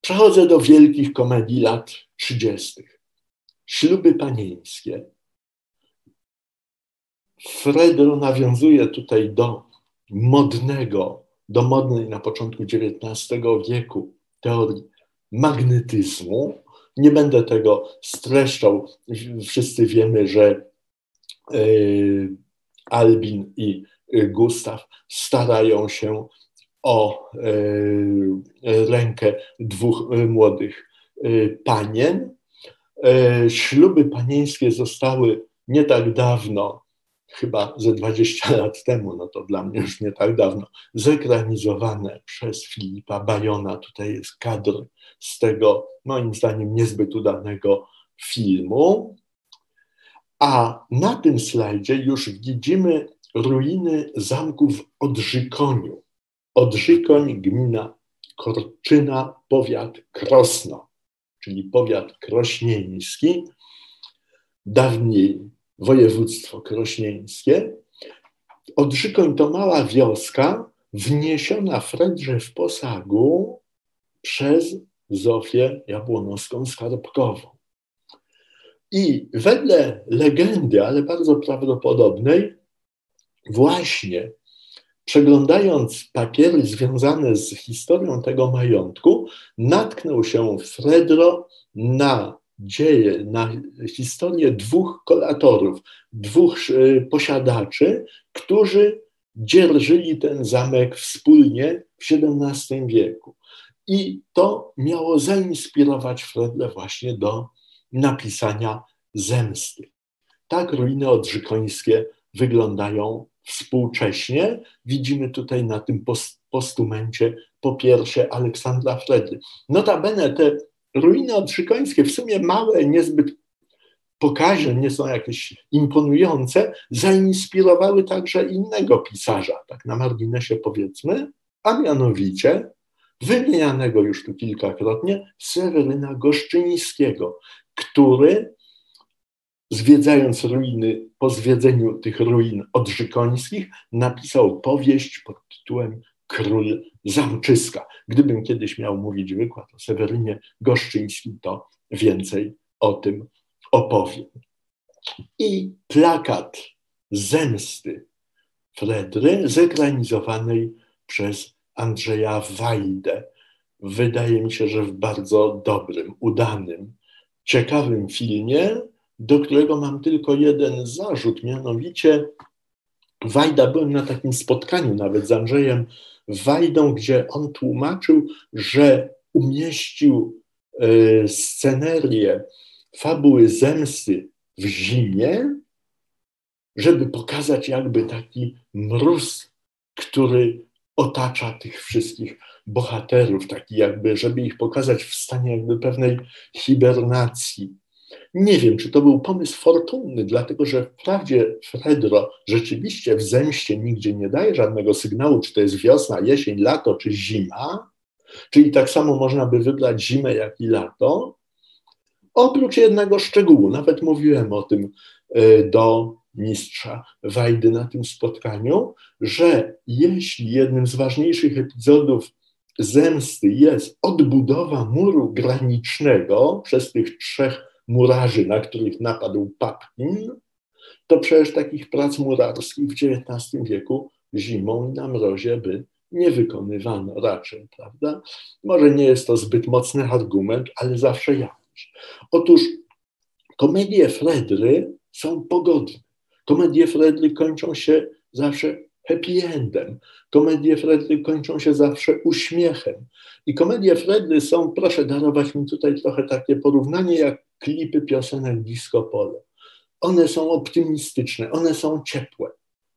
Przechodzę do wielkich komedii lat 30. Śluby panieńskie. Fredro nawiązuje tutaj do modnego, do modnej na początku XIX wieku teorii magnetyzmu. Nie będę tego streszczał. Wszyscy wiemy, że e, Albin i Gustaw starają się o e, rękę dwóch młodych e, panien. Śluby panieńskie zostały nie tak dawno chyba ze 20 [laughs] lat temu, no to dla mnie już nie tak dawno, zekranizowane przez Filipa Bajona. Tutaj jest kadr z tego, moim zdaniem, niezbyt udanego filmu. A na tym slajdzie już widzimy ruiny zamku w Odrzykoniu. Odrzykoń, gmina Korczyna, powiat Krosno, czyli powiat krośnieński. Dawniej województwo krośnieńskie. Odrzykoń to mała wioska wniesiona Fredrze w Posagu przez Zofię Jabłonowską Skarbkową. I wedle legendy, ale bardzo prawdopodobnej, właśnie przeglądając papiery związane z historią tego majątku, natknął się Fredro na dzieje, na historię dwóch kolatorów, dwóch e, posiadaczy, którzy dzierżyli ten zamek wspólnie w XVII wieku. I to miało zainspirować Fredle właśnie do napisania zemsty. Tak ruiny odrzykońskie wyglądają współcześnie. Widzimy tutaj na tym postumencie po pierwsze Aleksandra Fredry. Notabene te ruiny odrzykońskie, w sumie małe, niezbyt pokaźne, nie są jakieś imponujące, zainspirowały także innego pisarza, tak na marginesie powiedzmy, a mianowicie wymienianego już tu kilkakrotnie Seweryna Goszczyńskiego, który zwiedzając ruiny, po zwiedzeniu tych ruin odrzykońskich, napisał powieść pod tytułem Król Zamczyska. Gdybym kiedyś miał mówić wykład o Sewerynie Goszczyńskim, to więcej o tym opowiem. I plakat zemsty Fredry, zekranizowanej przez Andrzeja Wajdę. Wydaje mi się, że w bardzo dobrym, udanym, ciekawym filmie, do którego mam tylko jeden zarzut, mianowicie Wajda, byłem na takim spotkaniu nawet z Andrzejem Wajdą, gdzie on tłumaczył, że umieścił y, scenerię fabuły zemsty w zimie, żeby pokazać jakby taki mróz, który otacza tych wszystkich bohaterów, taki jakby, żeby ich pokazać w stanie jakby pewnej hibernacji. Nie wiem, czy to był pomysł fortunny, dlatego że wprawdzie Fredro rzeczywiście w zemście nigdzie nie daje żadnego sygnału, czy to jest wiosna, jesień, lato, czy zima, czyli tak samo można by wybrać zimę, jak i lato. Oprócz jednego szczegółu, nawet mówiłem o tym e, do mistrza Wajdy na tym spotkaniu, że jeśli jednym z ważniejszych epizodów zemsty jest odbudowa muru granicznego przez tych trzech murarzy, na których napadł Papin, to przecież takich prac murarskich w XIX wieku zimą i na mrozie by nie wykonywano raczej, prawda? Może nie jest to zbyt mocny argument, ale zawsze jakiś. Otóż komedie Fredry są pogodne. Komedie Fredry kończą się zawsze happy endem. Komedie Fredry kończą się zawsze uśmiechem. I komedie Fredry są, proszę darować mi tutaj trochę takie porównanie, jak klipy piosenek disco polo. One są optymistyczne, one są ciepłe.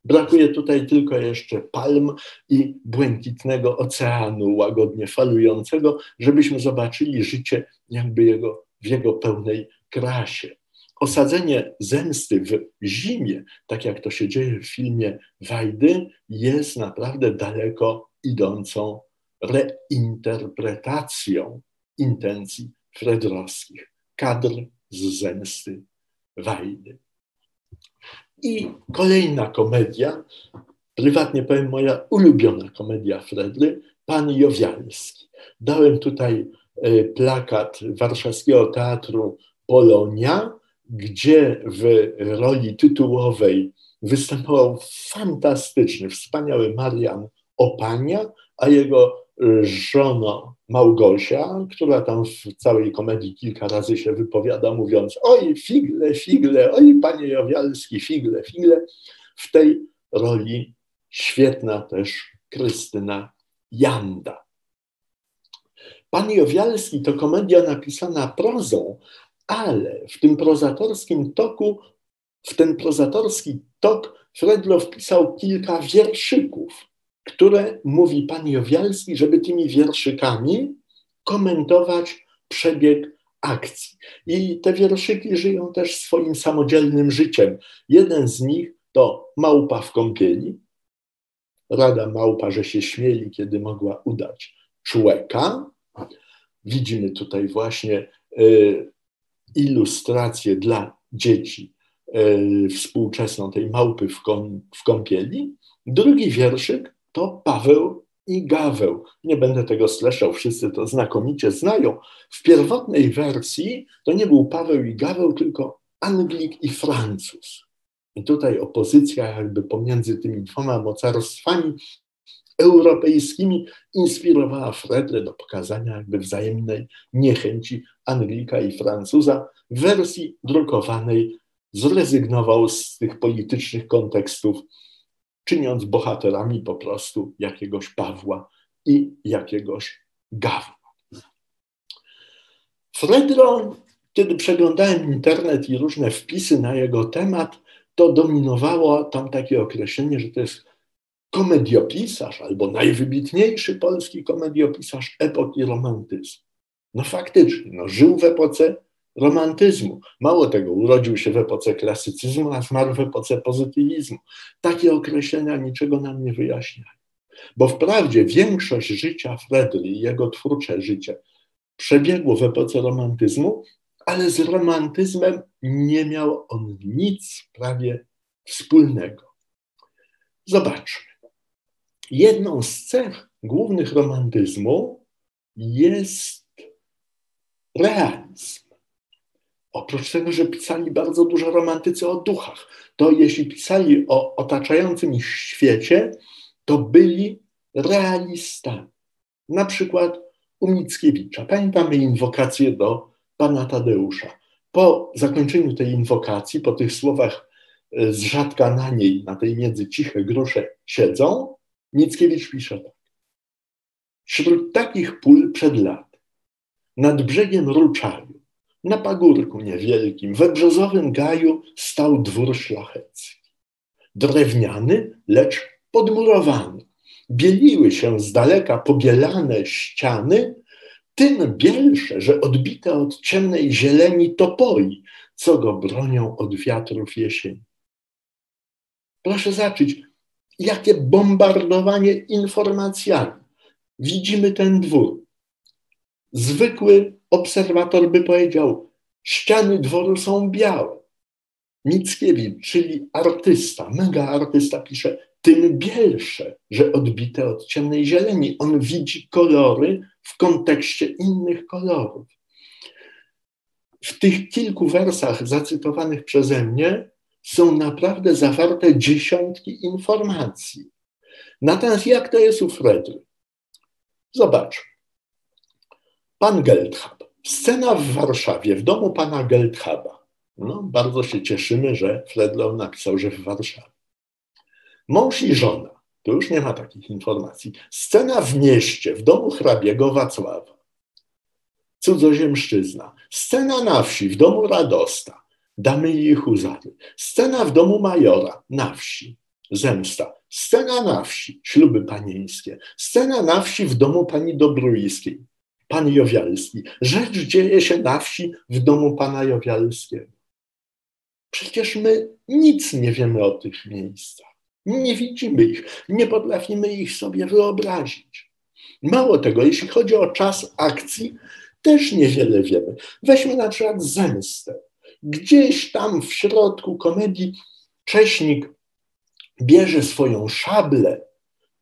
Brakuje tutaj tylko jeszcze palm i błękitnego oceanu łagodnie falującego, żebyśmy zobaczyli życie jakby jego, w jego pełnej krasie osadzenie zemsty w zimie, tak jak to się dzieje w filmie Wajdy, jest naprawdę daleko idącą reinterpretacją intencji fredrowskich, kadr z zemsty Wajdy. I kolejna komedia, prywatnie powiem moja ulubiona komedia Fredry, Pan Jowialski. Dałem tutaj e, plakat Warszawskiego Teatru Polonia, gdzie w roli tytułowej występował fantastyczny, wspaniały Marian Opania, a jego żono Małgosia, która tam w całej komedii kilka razy się wypowiada, mówiąc: Oj, figle, figle, oj, panie Jowialski, figle, figle. W tej roli świetna też Krystyna Janda. Pan Jowialski to komedia napisana prozą, ale w tym prozatorskim toku, w ten prozatorski tok Fredlo wpisał kilka wierszyków, które mówi pan Jowialski, żeby tymi wierszykami komentować przebieg akcji. I te wierszyki żyją też swoim samodzielnym życiem. Jeden z nich to Małpa w kąpieli. Rada małpa, że się śmieli, kiedy mogła udać człeka. Widzimy tutaj właśnie y, ilustrację dla dzieci e, współczesną tej małpy w kąpieli. Drugi wierszyk to Paweł i Gaweł. Nie będę tego streszczał, wszyscy to znakomicie znają. W pierwotnej wersji to nie był Paweł i Gaweł, tylko Anglik i Francuz. I tutaj opozycja jakby pomiędzy tymi dwoma mocarstwami europejskimi inspirowała Fredle do pokazania jakby wzajemnej niechęci Anglika i Francuza. W wersji drukowanej zrezygnował z tych politycznych kontekstów czyniąc bohaterami po prostu jakiegoś Pawła i jakiegoś Gawła. Fredro, kiedy przeglądałem internet i różne wpisy na jego temat, to dominowało tam takie określenie, że to jest komediopisarz albo najwybitniejszy polski komediopisarz epoki romantyzmu. No faktycznie, no, żył w epoce romantyzmu. Mało tego, urodził się w epoce klasycyzmu, a zmarł w epoce pozytywizmu. Takie określenia niczego nam nie wyjaśniają. Bo wprawdzie większość życia Fredry i jego twórcze życie przebiegło w epoce romantyzmu, ale z romantyzmem nie miał on nic prawie wspólnego. Zobaczmy. Jedną z cech głównych romantyzmu jest realizm. Oprócz tego, że pisali bardzo dużo romantycy o duchach, to jeśli pisali o otaczającym ich świecie, to byli realistami. Na przykład u Mickiewicza. Pamiętamy inwokację do pana Tadeusza. Po zakończeniu tej inwokacji, po tych słowach e, z rzadka na niej, na tej między ciche grusze siedzą, Mickiewicz pisze tak. Wśród takich pól przed lat, nad brzegiem Ruczaju, na pagórku niewielkim, we brzozowym gaju stał dwór szlachecki. Drewniany, lecz podmurowany. Bieliły się z daleka pobielane ściany, tym bielsze, że odbite od ciemnej zieleni topoi, co go bronią od wiatrów jesieni. Proszę zacząć, jakie bombardowanie informacjami. Widzimy ten dwór. Zwykły obserwator by powiedział, ściany dworu są białe. Mickiewicz, czyli artysta, mega artysta pisze, tym bielsze, że odbite od ciemnej zieleni. On widzi kolory w kontekście innych kolorów. W tych kilku wersach zacytowanych przeze mnie są naprawdę zawarte dziesiątki informacji. Natomiast jak to jest u Fredry? Zobacz. Pan Geldhab. Scena w Warszawie, w domu pana Geldhaba. No, bardzo się cieszymy, że Fredlow napisał, że w Warszawie. Mąż i żona. Tu już nie ma takich informacji. Scena w mieście, w domu hrabiego Wacława. Cudzoziemszczyzna. Scena na wsi, w domu Radosta. Damy i huzary. Scena w domu majora, na wsi. Zemsta. Scena na wsi, śluby panieńskie. Scena na wsi w domu pani Dobruiskiej. Pan Jowialski. Rzecz dzieje się na wsi w domu pana Jowialskiego. Przecież my nic nie wiemy o tych miejscach. Nie widzimy ich, nie potrafimy ich sobie wyobrazić. Mało tego, jeśli chodzi o czas akcji, też niewiele wiemy. Weźmy na przykład zemstę. Gdzieś tam w środku komedii Cześnik bierze swoją szablę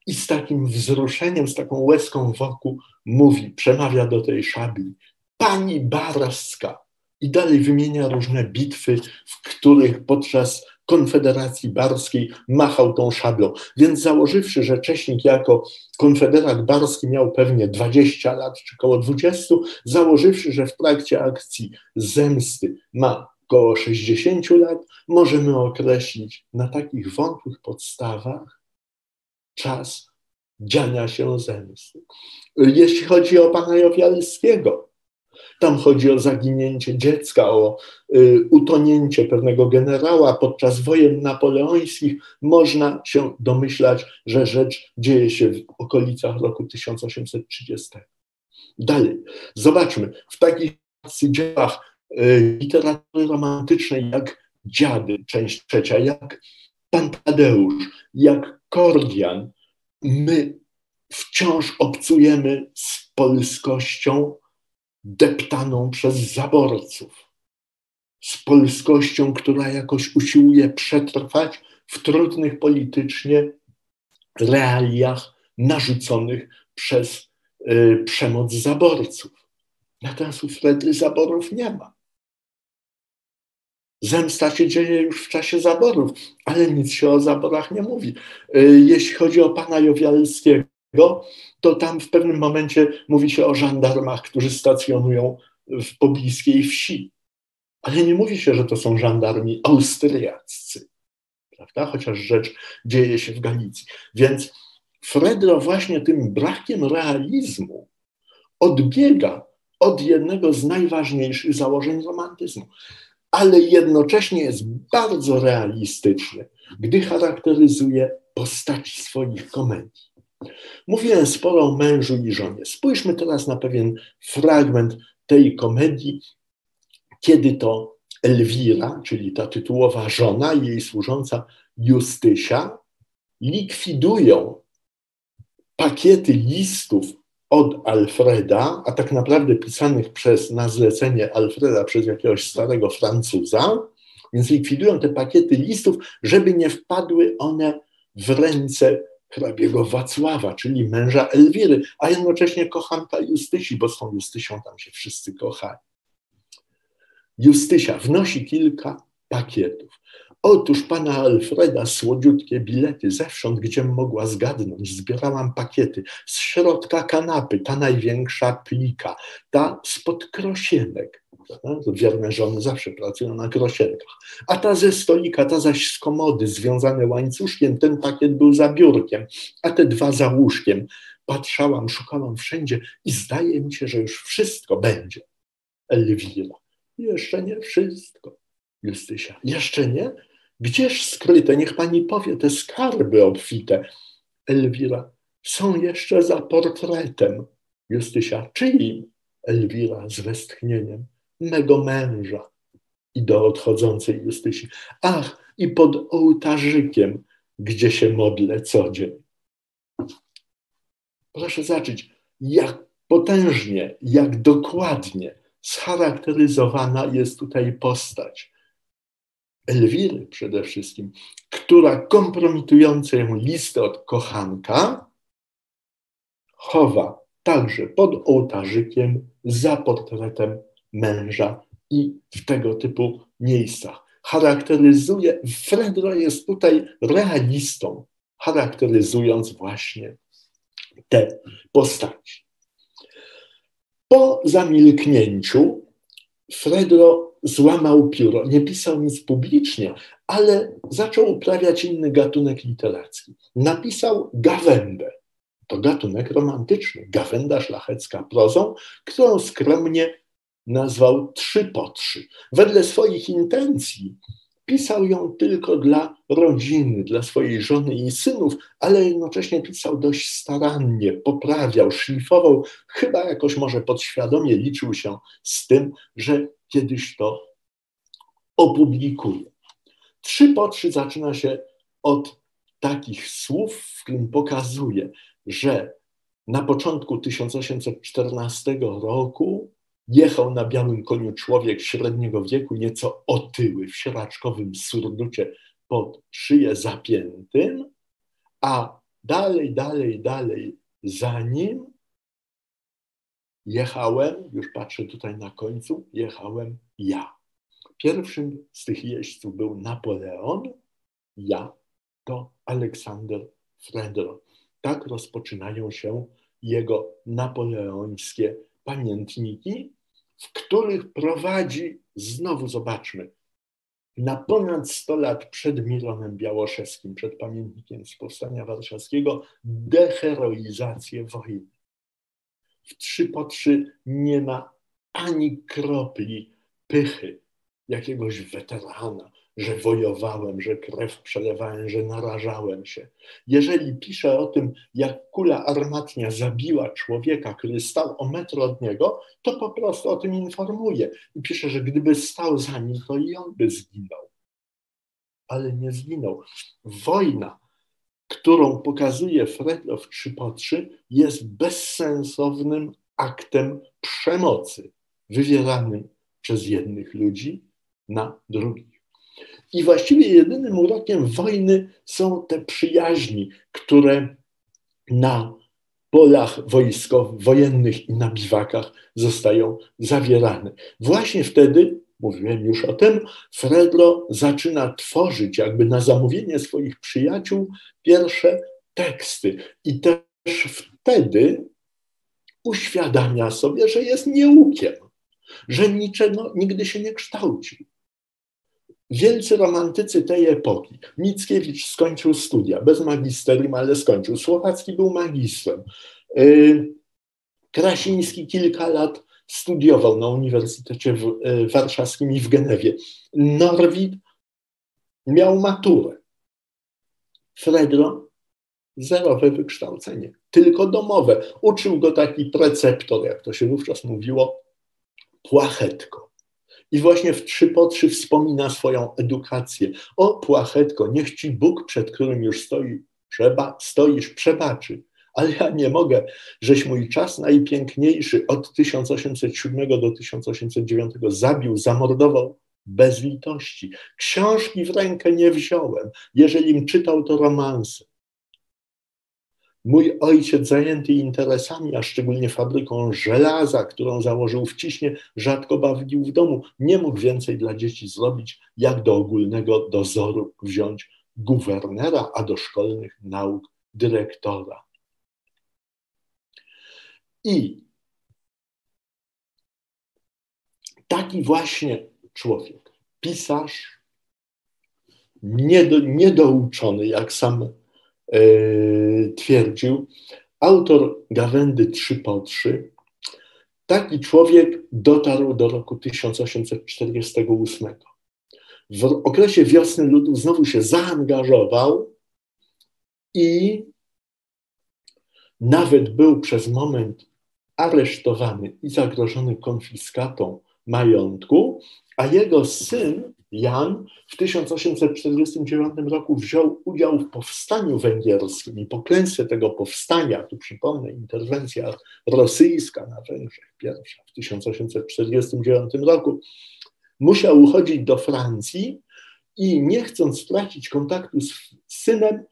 i z takim wzruszeniem, z taką łezką wokół mówi, przemawia do tej szabli. Pani Barska. I dalej wymienia różne bitwy, w których podczas Konfederacji Barskiej machał tą szablą. Więc założywszy, że Cześnik jako konfederat barski miał pewnie 20 lat czy około 20, założywszy, że w trakcie akcji zemsty ma około 60 lat, możemy określić na takich wątłych podstawach czas dziania się zemsty. Jeśli chodzi o pana Jowialskiego, tam chodzi o zaginięcie dziecka, o y, utonięcie pewnego generała podczas wojen napoleońskich. Można się domyślać, że rzecz dzieje się w okolicach roku 1830. Dalej, zobaczmy, w takich dziełach y, literatury romantycznej jak Dziady, część trzecia, jak Pan Tadeusz, jak Kordian, my wciąż obcujemy z polskością deptaną przez zaborców, z polskością, która jakoś usiłuje przetrwać w trudnych politycznie realiach narzuconych przez y, przemoc zaborców. Natomiast u Fredry zaborów nie ma. Zemsta się dzieje już w czasie zaborów, ale nic się o zaborach nie mówi. Y, jeśli chodzi o pana Jowialskiego, to tam w pewnym momencie mówi się o żandarmach, którzy stacjonują w pobliskiej wsi. Ale nie mówi się, że to są żandarmi austriaccy. prawda? chociaż rzecz dzieje się w Galicji. Więc Fredro właśnie tym brakiem realizmu odbiega od jednego z najważniejszych założeń romantyzmu, ale jednocześnie jest bardzo realistyczny, gdy charakteryzuje postaci swoich komedii. Mówiłem sporo o mężu i żonie. Spójrzmy teraz na pewien fragment tej komedii, kiedy to Elwira, czyli ta tytułowa żona i jej służąca Justysia, likwidują pakiety listów od Alfreda, a tak naprawdę pisanych przez, na zlecenie Alfreda przez jakiegoś starego Francuza, więc likwidują te pakiety listów, żeby nie wpadły one w ręce hrabiego Wacława, czyli męża Elwiry, a jednocześnie kochanka Justysi, bo z tą Justysią tam się wszyscy kochali. Justysia wnosi kilka pakietów. Otóż pana Alfreda słodziutkie bilety zewsząd, gdzie mogła zgadnąć. Zbierałam pakiety. Z środka kanapy, ta największa plika, ta spod krosienek. Wierne żony zawsze pracują na krosienkach. A ta ze stolika, ta zaś z komody, związane łańcuszkiem, ten pakiet był za biurkiem, a te dwa za łóżkiem. Patrzałam, szukałam wszędzie i zdaje mi się, że już wszystko będzie. Elwira. Jeszcze nie wszystko. Justysia. Jeszcze nie? Gdzież skryte, niech pani powie, te skarby obfite? Elwira, są jeszcze za portretem. Justysia, czyim? Elwira z westchnieniem, mego męża. I do odchodzącej Justysi, ach, i pod ołtarzykiem, gdzie się modlę co dzień. Proszę zobaczyć, jak potężnie, jak dokładnie scharakteryzowana jest tutaj postać Elwiry przede wszystkim, która kompromitującą listę od kochanka chowa także pod ołtarzykiem za portretem męża i w tego typu miejscach. Charakteryzuje, Fredro jest tutaj realistą, charakteryzując właśnie te postaci. Po zamilknięciu Fredro złamał pióro, nie pisał nic publicznie, ale zaczął uprawiać inny gatunek literacki. Napisał gawędę. To gatunek romantyczny, gawenda szlachecka prozą, którą skromnie nazwał trzy po trzy. Wedle swoich intencji pisał ją tylko dla rodziny, dla swojej żony i synów, ale jednocześnie pisał dość starannie, poprawiał, szlifował, chyba jakoś może podświadomie liczył się z tym, że kiedyś to opublikuje. Trzy po trzy zaczyna się od takich słów, w którym pokazuje, że na początku 1814 roku jechał na białym koniu człowiek średniego wieku, nieco otyły, w sieraczkowym surducie pod szyję zapiętym, a dalej, dalej, dalej za nim jechałem, już patrzę tutaj na końcu, jechałem ja. Pierwszym z tych jeźdźców był Napoleon, ja to Aleksander Fredro. Tak rozpoczynają się jego napoleońskie pamiętniki, w których prowadzi, znowu zobaczmy, na ponad 100 lat przed Milonem Białoszewskim, przed pamiętnikiem z Powstania Warszawskiego, deheroizację wojny w trzy po trzy nie ma ani kropli pychy jakiegoś weterana, że wojowałem, że krew przelewałem, że narażałem się. Jeżeli pisze o tym, jak kula armatnia zabiła człowieka, który stał o metr od niego, to po prostu o tym informuje. I pisze, że gdyby stał za nim, to i on by zginął. Ale nie zginął. Wojna którą pokazuje Fredlow 3 po 3, jest bezsensownym aktem przemocy wywieranym przez jednych ludzi na drugich. I właściwie jedynym urokiem wojny są te przyjaźni, które na polach wojskowych, wojennych i na biwakach zostają zawierane. Właśnie wtedy mówiłem już o tym, Fredro zaczyna tworzyć jakby na zamówienie swoich przyjaciół pierwsze teksty. I też wtedy uświadamia sobie, że jest nieukiem, że niczego nigdy się nie kształcił. wielcy romantycy tej epoki. Mickiewicz skończył studia, bez magisterium, ale skończył. Słowacki był magistrem. Y, Krasiński kilka lat studiował na Uniwersytecie y, Warszawskim i w Genewie. Norwid miał maturę. Fredro zerowe wykształcenie, tylko domowe. Uczył go taki preceptor, jak to się wówczas mówiło, płachetko. I właśnie w trzy po trzy wspomina swoją edukację. O płachetko, niech ci Bóg, przed którym już stoi, przeba, stoisz, przebaczy. Ale ja nie mogę, żeś mój czas najpiękniejszy od 1807 do 1809 zabił, zamordował bez litości. Książki w rękę nie wziąłem. Jeżelim czytał, to romanse. Mój ojciec zajęty interesami, a szczególnie fabryką żelaza, którą założył w Ciśnie, rzadko bawił w domu. Nie mógł więcej dla dzieci zrobić, jak do ogólnego dozoru wziąć guwernera, a do szkolnych nauk dyrektora. I taki właśnie człowiek, pisarz, niedo, niedouczony, jak sam E, twierdził, autor Gawędy 3 po 3, taki człowiek dotarł do roku 1848. W okresie wiosny ludów znowu się zaangażował i nawet był przez moment aresztowany i zagrożony konfiskatą majątku, a jego syn Jan w 1849 roku wziął udział w powstaniu węgierskim i po klęsce tego powstania, tu przypomnę, interwencja rosyjska na Węgrzech, pierwsza w 1849 roku, musiał uchodzić do Francji i nie chcąc stracić kontaktu z synem,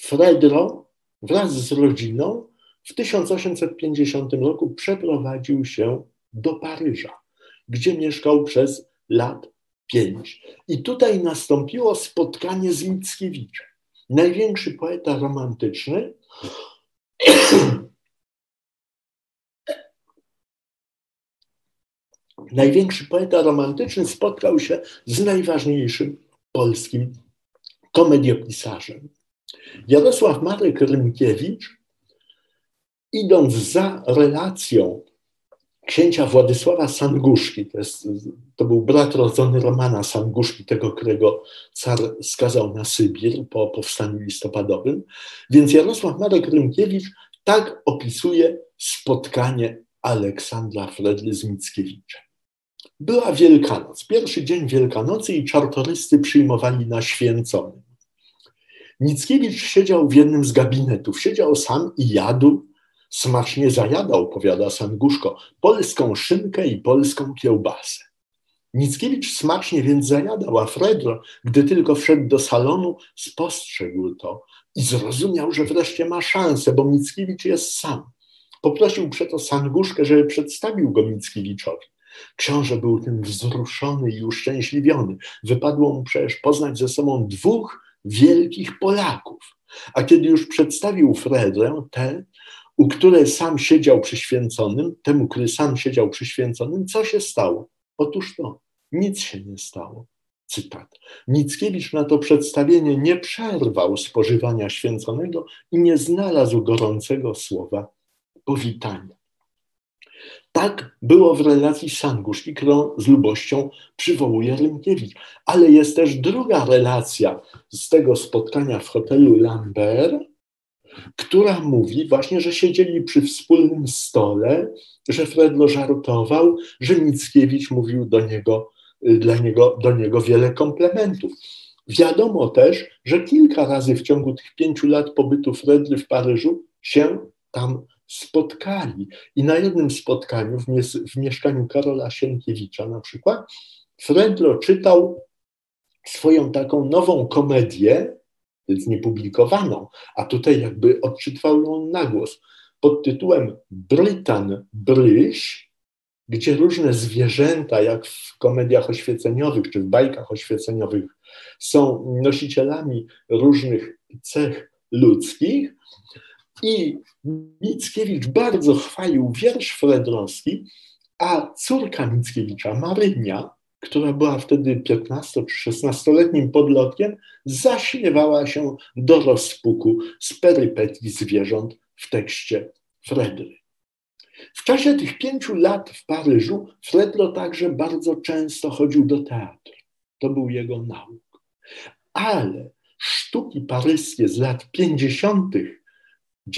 Fredro wraz z rodziną w 1850 roku przeprowadził się do Paryża, gdzie mieszkał przez lat pięć. I tutaj nastąpiło spotkanie z Mickiewiczem. Największy poeta romantyczny, [clears throat] największy poeta romantyczny spotkał się z najważniejszym polskim komediopisarzem. Jarosław Marek Rymkiewicz, idąc za relacją księcia Władysława Sanguszki, to, jest, to był brat rodzony Romana Sanguszki, tego, którego car skazał na Sybir po powstaniu listopadowym. Więc Jarosław Marek Rymkiewicz tak opisuje spotkanie Aleksandra Fredly z Mickiewiczem. Była Wielkanoc, pierwszy dzień Wielkanocy i czartorysty przyjmowali na święconym. Mickiewicz siedział w jednym z gabinetów, siedział sam i jadł Smacznie zajadał, powiada Sanguszko, polską szynkę i polską kiełbasę. Mickiewicz smacznie więc zajadał, a Fredro, gdy tylko wszedł do salonu, spostrzegł to i zrozumiał, że wreszcie ma szansę, bo Mickiewicz jest sam. Poprosił przeto Sanguszkę, żeby przedstawił go Mickiewiczowi. Książę był tym wzruszony i uszczęśliwiony. Wypadło mu przecież poznać ze sobą dwóch wielkich Polaków. A kiedy już przedstawił Fredrę, tę, u której sam siedział przyświęconym, temu, który sam siedział przyświęconym, co się stało? Otóż to, nic się nie stało. Cytat. Mickiewicz na to przedstawienie nie przerwał spożywania święconego i nie znalazł gorącego słowa powitania. Tak było w relacji Sanguszki, którą z lubością przywołuje Rymkiewicz. Ale jest też druga relacja z tego spotkania w hotelu Lambert, która mówi właśnie, że siedzieli przy wspólnym stole, że Fredlo żartował, że Mickiewicz mówił do niego, y, dla niego, do niego wiele komplementów. Wiadomo też, że kilka razy w ciągu tych pięciu lat pobytu Fredry w Paryżu się tam spotkali. I na jednym spotkaniu w, w mieszkaniu Karola Sienkiewicza na przykład Fredlo czytał swoją taką nową komedię, więc niepublikowaną, a tutaj jakby odczytwał ją na głos pod tytułem Brytan Bryś, gdzie różne zwierzęta, jak w komediach oświeceniowych czy w bajkach oświeceniowych, są nosicielami różnych cech ludzkich. I Mickiewicz bardzo chwalił wiersz Fredrowski, a córka Mickiewicza, Marynia, która była wtedy 15 czy 16-letnim podlotkiem, zaśmiewała się do rozpuku z perypetii zwierząt w tekście Fredry. W czasie tych pięciu lat w Paryżu Fredro także bardzo często chodził do teatru. To był jego nauk. Ale sztuki paryskie z lat 50.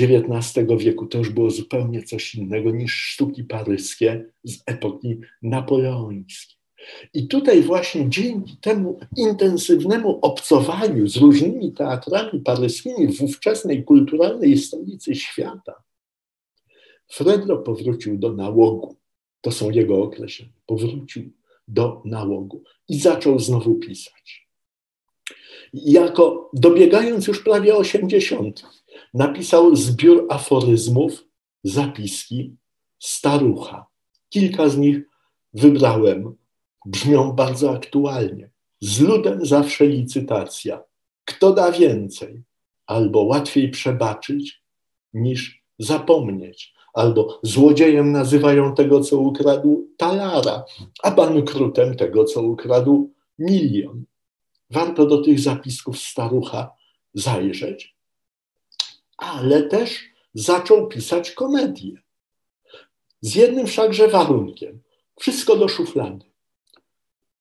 XIX wieku to już było zupełnie coś innego niż sztuki paryskie z epoki napoleońskiej. I tutaj właśnie dzięki temu intensywnemu obcowaniu z różnymi teatrami paryskimi w ówczesnej kulturalnej stolicy świata, Fredro powrócił do nałogu. To są jego określenia. Powrócił do nałogu i zaczął znowu pisać. Jako dobiegając już prawie 80, napisał zbiór aforyzmów, zapiski starucha. Kilka z nich wybrałem brzmią bardzo aktualnie. Z ludem zawsze licytacja. Kto da więcej? Albo łatwiej przebaczyć niż zapomnieć. Albo złodziejem nazywają tego, co ukradł talara, a bankrutem tego, co ukradł milion. Warto do tych zapisków starucha zajrzeć. Ale też zaczął pisać komedię. Z jednym wszakże warunkiem. Wszystko do szuflady.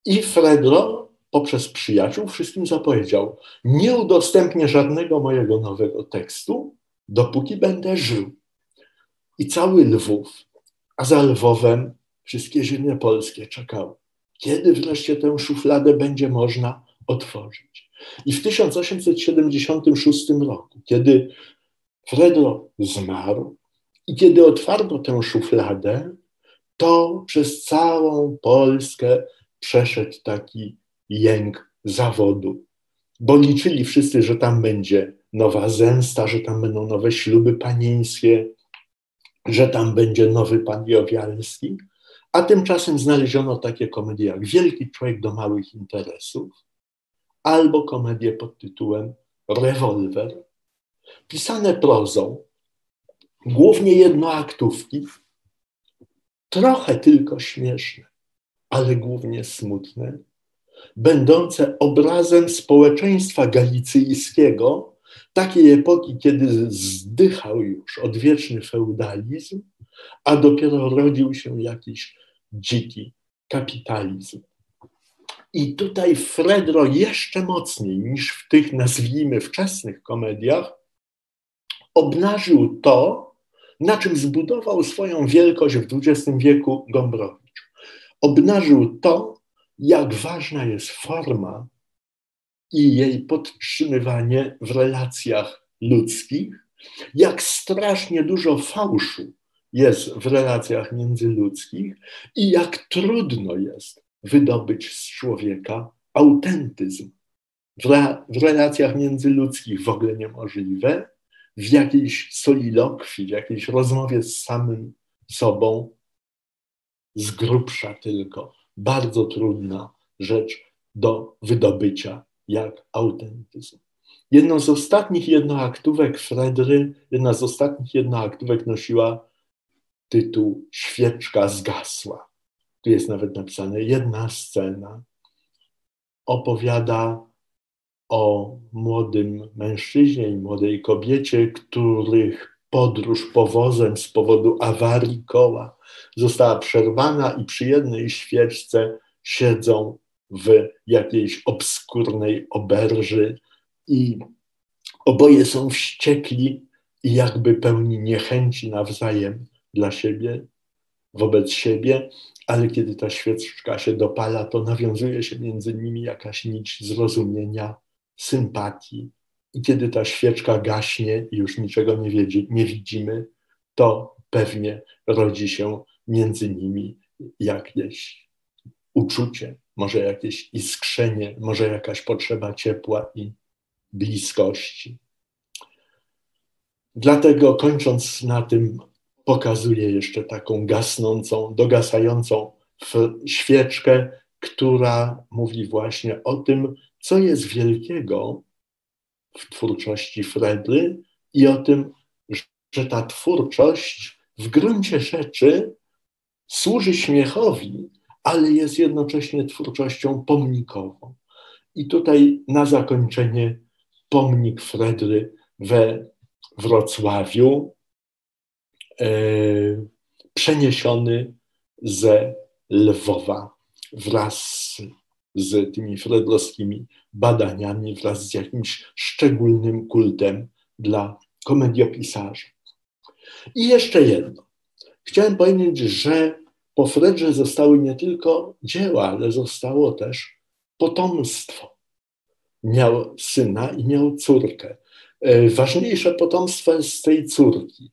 I Fredro poprzez przyjaciół wszystkim zapowiedział: Nie udostępnię żadnego mojego nowego tekstu, dopóki będę żył. I cały Lwów, a za Lwowem wszystkie ziemie polskie czekały, kiedy wreszcie tę szufladę będzie można otworzyć. I w 1876 roku, kiedy Fredro zmarł i kiedy otwarto tę szufladę, to przez całą Polskę przeszedł taki jęk zawodu, bo liczyli wszyscy, że tam będzie nowa zemsta, że tam będą nowe śluby panieńskie, że tam będzie nowy pan Jowialski, a tymczasem znaleziono takie komedie jak Wielki człowiek do małych interesów albo komedie pod tytułem Rewolwer, pisane prozą, głównie jednoaktówki, trochę tylko śmieszne ale głównie smutne, będące obrazem społeczeństwa galicyjskiego, takiej epoki, kiedy zdychał już odwieczny feudalizm, a dopiero rodził się jakiś dziki kapitalizm. I tutaj Fredro jeszcze mocniej niż w tych, nazwijmy, wczesnych komediach, obnażył to, na czym zbudował swoją wielkość w XX wieku Gombrowicz obnażył to, jak ważna jest forma i jej podtrzymywanie w relacjach ludzkich, jak strasznie dużo fałszu jest w relacjach międzyludzkich i jak trudno jest wydobyć z człowieka autentyzm. W, re, w relacjach międzyludzkich w ogóle niemożliwe, w jakiejś solilokwii, w jakiejś rozmowie z samym sobą z grubsza tylko, bardzo trudna rzecz do wydobycia, jak autentyzm. Jedną z ostatnich jednoaktówek Fredry, jedna z ostatnich jednoaktówek nosiła tytuł Świeczka zgasła. Tu jest nawet napisane jedna scena. Opowiada o młodym mężczyźnie i młodej kobiecie, których podróż powozem z powodu awarii koła została przerwana i przy jednej świeczce siedzą w jakiejś obskurnej oberży i oboje są wściekli i jakby pełni niechęci nawzajem dla siebie, wobec siebie, ale kiedy ta świeczka się dopala, to nawiązuje się między nimi jakaś nić zrozumienia, sympatii. I kiedy ta świeczka gaśnie i już niczego nie, nie widzimy, to pewnie rodzi się między nimi jakieś uczucie, może jakieś iskrzenie, może jakaś potrzeba ciepła i bliskości. Dlatego kończąc na tym, pokazuję jeszcze taką gasnącą, dogasającą świeczkę, która mówi właśnie o tym, co jest wielkiego w twórczości Fredry i o tym, że ta twórczość w gruncie rzeczy służy śmiechowi, ale jest jednocześnie twórczością pomnikową. I tutaj na zakończenie pomnik Fredry we Wrocławiu, e, przeniesiony ze Lwowa wraz z tymi fredlowskimi badaniami, wraz z jakimś szczególnym kultem dla komediopisarzy. I jeszcze jedno. Chciałem powiedzieć, że po Fredrze zostały nie tylko dzieła, ale zostało też potomstwo. Miał syna i miał córkę. E, ważniejsze potomstwo jest z tej córki.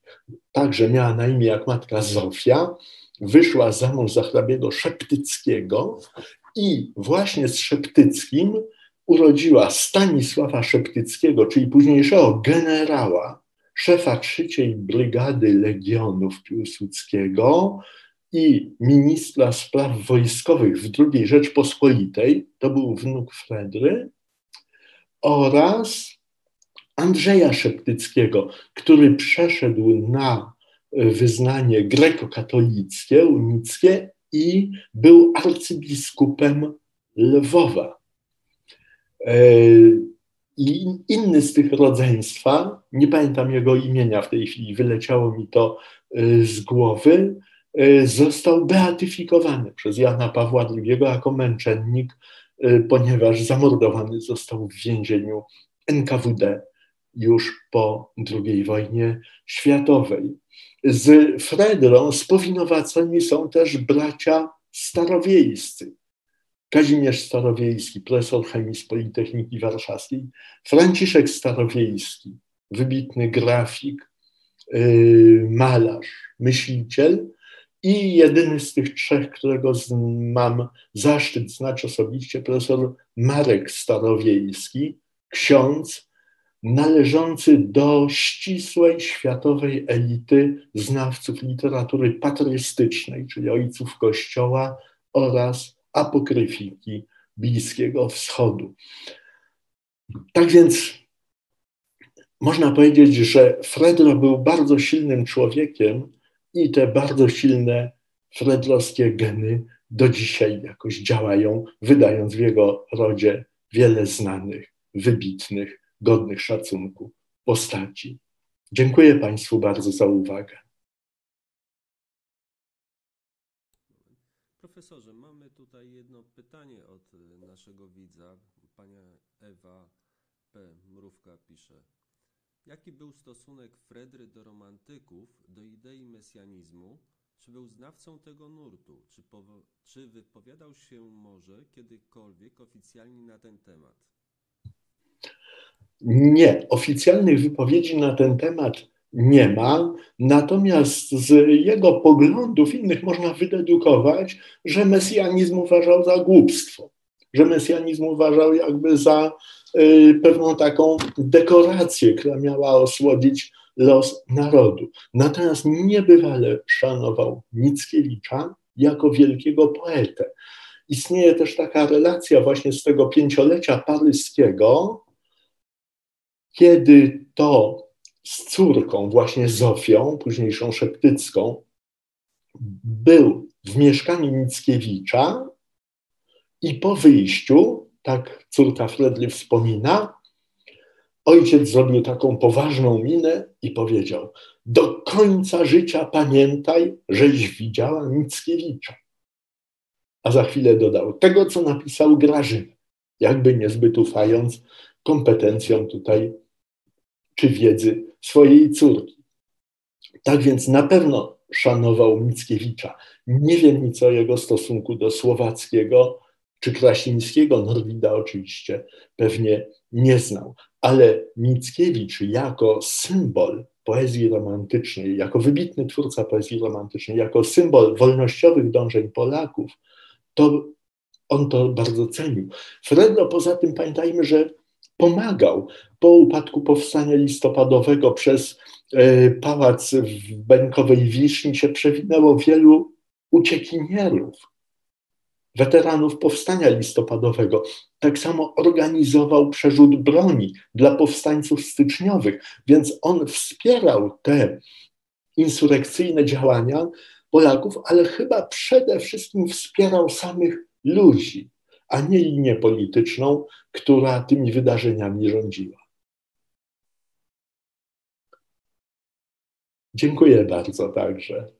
Także miała na imię jak matka Zofia, wyszła za mąż za hrabiego Szeptyckiego i właśnie z Szeptyckim urodziła Stanisława Szeptyckiego, czyli późniejszego generała, szefa trzeciej brygady legionów Piłsudskiego i ministra spraw wojskowych w II Rzeczpospolitej, to był wnuk Fredry, oraz Andrzeja Szeptyckiego, który przeszedł na wyznanie grekokatolickie, unickie i był arcybiskupem Lwowa. I inny z tych rodzeństwa, nie pamiętam jego imienia w tej chwili, wyleciało mi to e, z głowy, e, został beatyfikowany przez Jana Pawła II jako męczennik, ponieważ zamordowany został w więzieniu NKWD już po II wojnie światowej. Z Fredrą spowinowaceni są też bracia starowiejscy. Kazimierz Starowiejski, profesor chemii z Politechniki Warszawskiej, Franciszek Starowiejski, wybitny grafik, yy, malarz, myśliciel i jedyny z tych trzech, którego mam zaszczyt znać osobiście, profesor Marek Starowiejski, ksiądz, należący do ścisłej światowej elity znawców literatury patrystycznej, czyli ojców Kościoła oraz apokryfiki Bliskiego Wschodu. Tak więc można powiedzieć, że Fredro był bardzo silnym człowiekiem i te bardzo silne fredrowskie geny do dzisiaj jakoś działają, wydając w jego rodzie wiele znanych, wybitnych godnych szacunku postaci. Dziękuję Państwu bardzo za uwagę. Profesorze, mamy tutaj jedno pytanie od naszego widza. Pania Ewa P. Mrówka pisze. Jaki był stosunek Fredry do romantyków, do idei mesjanizmu? Czy był znawcą tego nurtu? Czy, czy wypowiadał się może kiedykolwiek oficjalnie na ten temat? Nie, oficjalnych wypowiedzi na ten temat nie ma, natomiast z jego poglądów innych można wydedukować, że mesjanizm uważał za głupstwo, że mesjanizm uważał jakby za y, pewną taką dekorację, która miała osłodzić los narodu. Natomiast niebywale szanował Mickiewicza jako wielkiego poetę. Istnieje też taka relacja właśnie z tego pięciolecia paryskiego, kiedy to z córką, właśnie Zofią, późniejszą Szeptycką, był w mieszkaniu Mickiewicza i po wyjściu, tak córka Fredly wspomina, ojciec zrobił taką poważną minę i powiedział: Do końca życia pamiętaj, żeś widziała Mickiewicza. A za chwilę dodał: Tego, co napisał Grażyna, jakby niezbyt ufając kompetencjom tutaj czy wiedzy swojej córki. Tak więc na pewno szanował Mickiewicza. Nie wiem nic o jego stosunku do Słowackiego czy Krasińskiego. Norwida oczywiście pewnie nie znał, ale Mickiewicz jako symbol poezji romantycznej, jako wybitny twórca poezji romantycznej, jako symbol wolnościowych dążeń Polaków, to on to bardzo cenił. Fredro poza tym pamiętajmy, że pomagał. Po upadku powstania listopadowego przez e, pałac w Benkowej Wiszni się przewinęło wielu uciekinierów, weteranów powstania listopadowego. Tak samo organizował przerzut broni dla powstańców styczniowych, więc on wspierał te insurekcyjne działania Polaków, ale chyba przede wszystkim wspierał samych ludzi, a nie linię polityczną, która tymi wydarzeniami rządziła. Dziękuję bardzo także.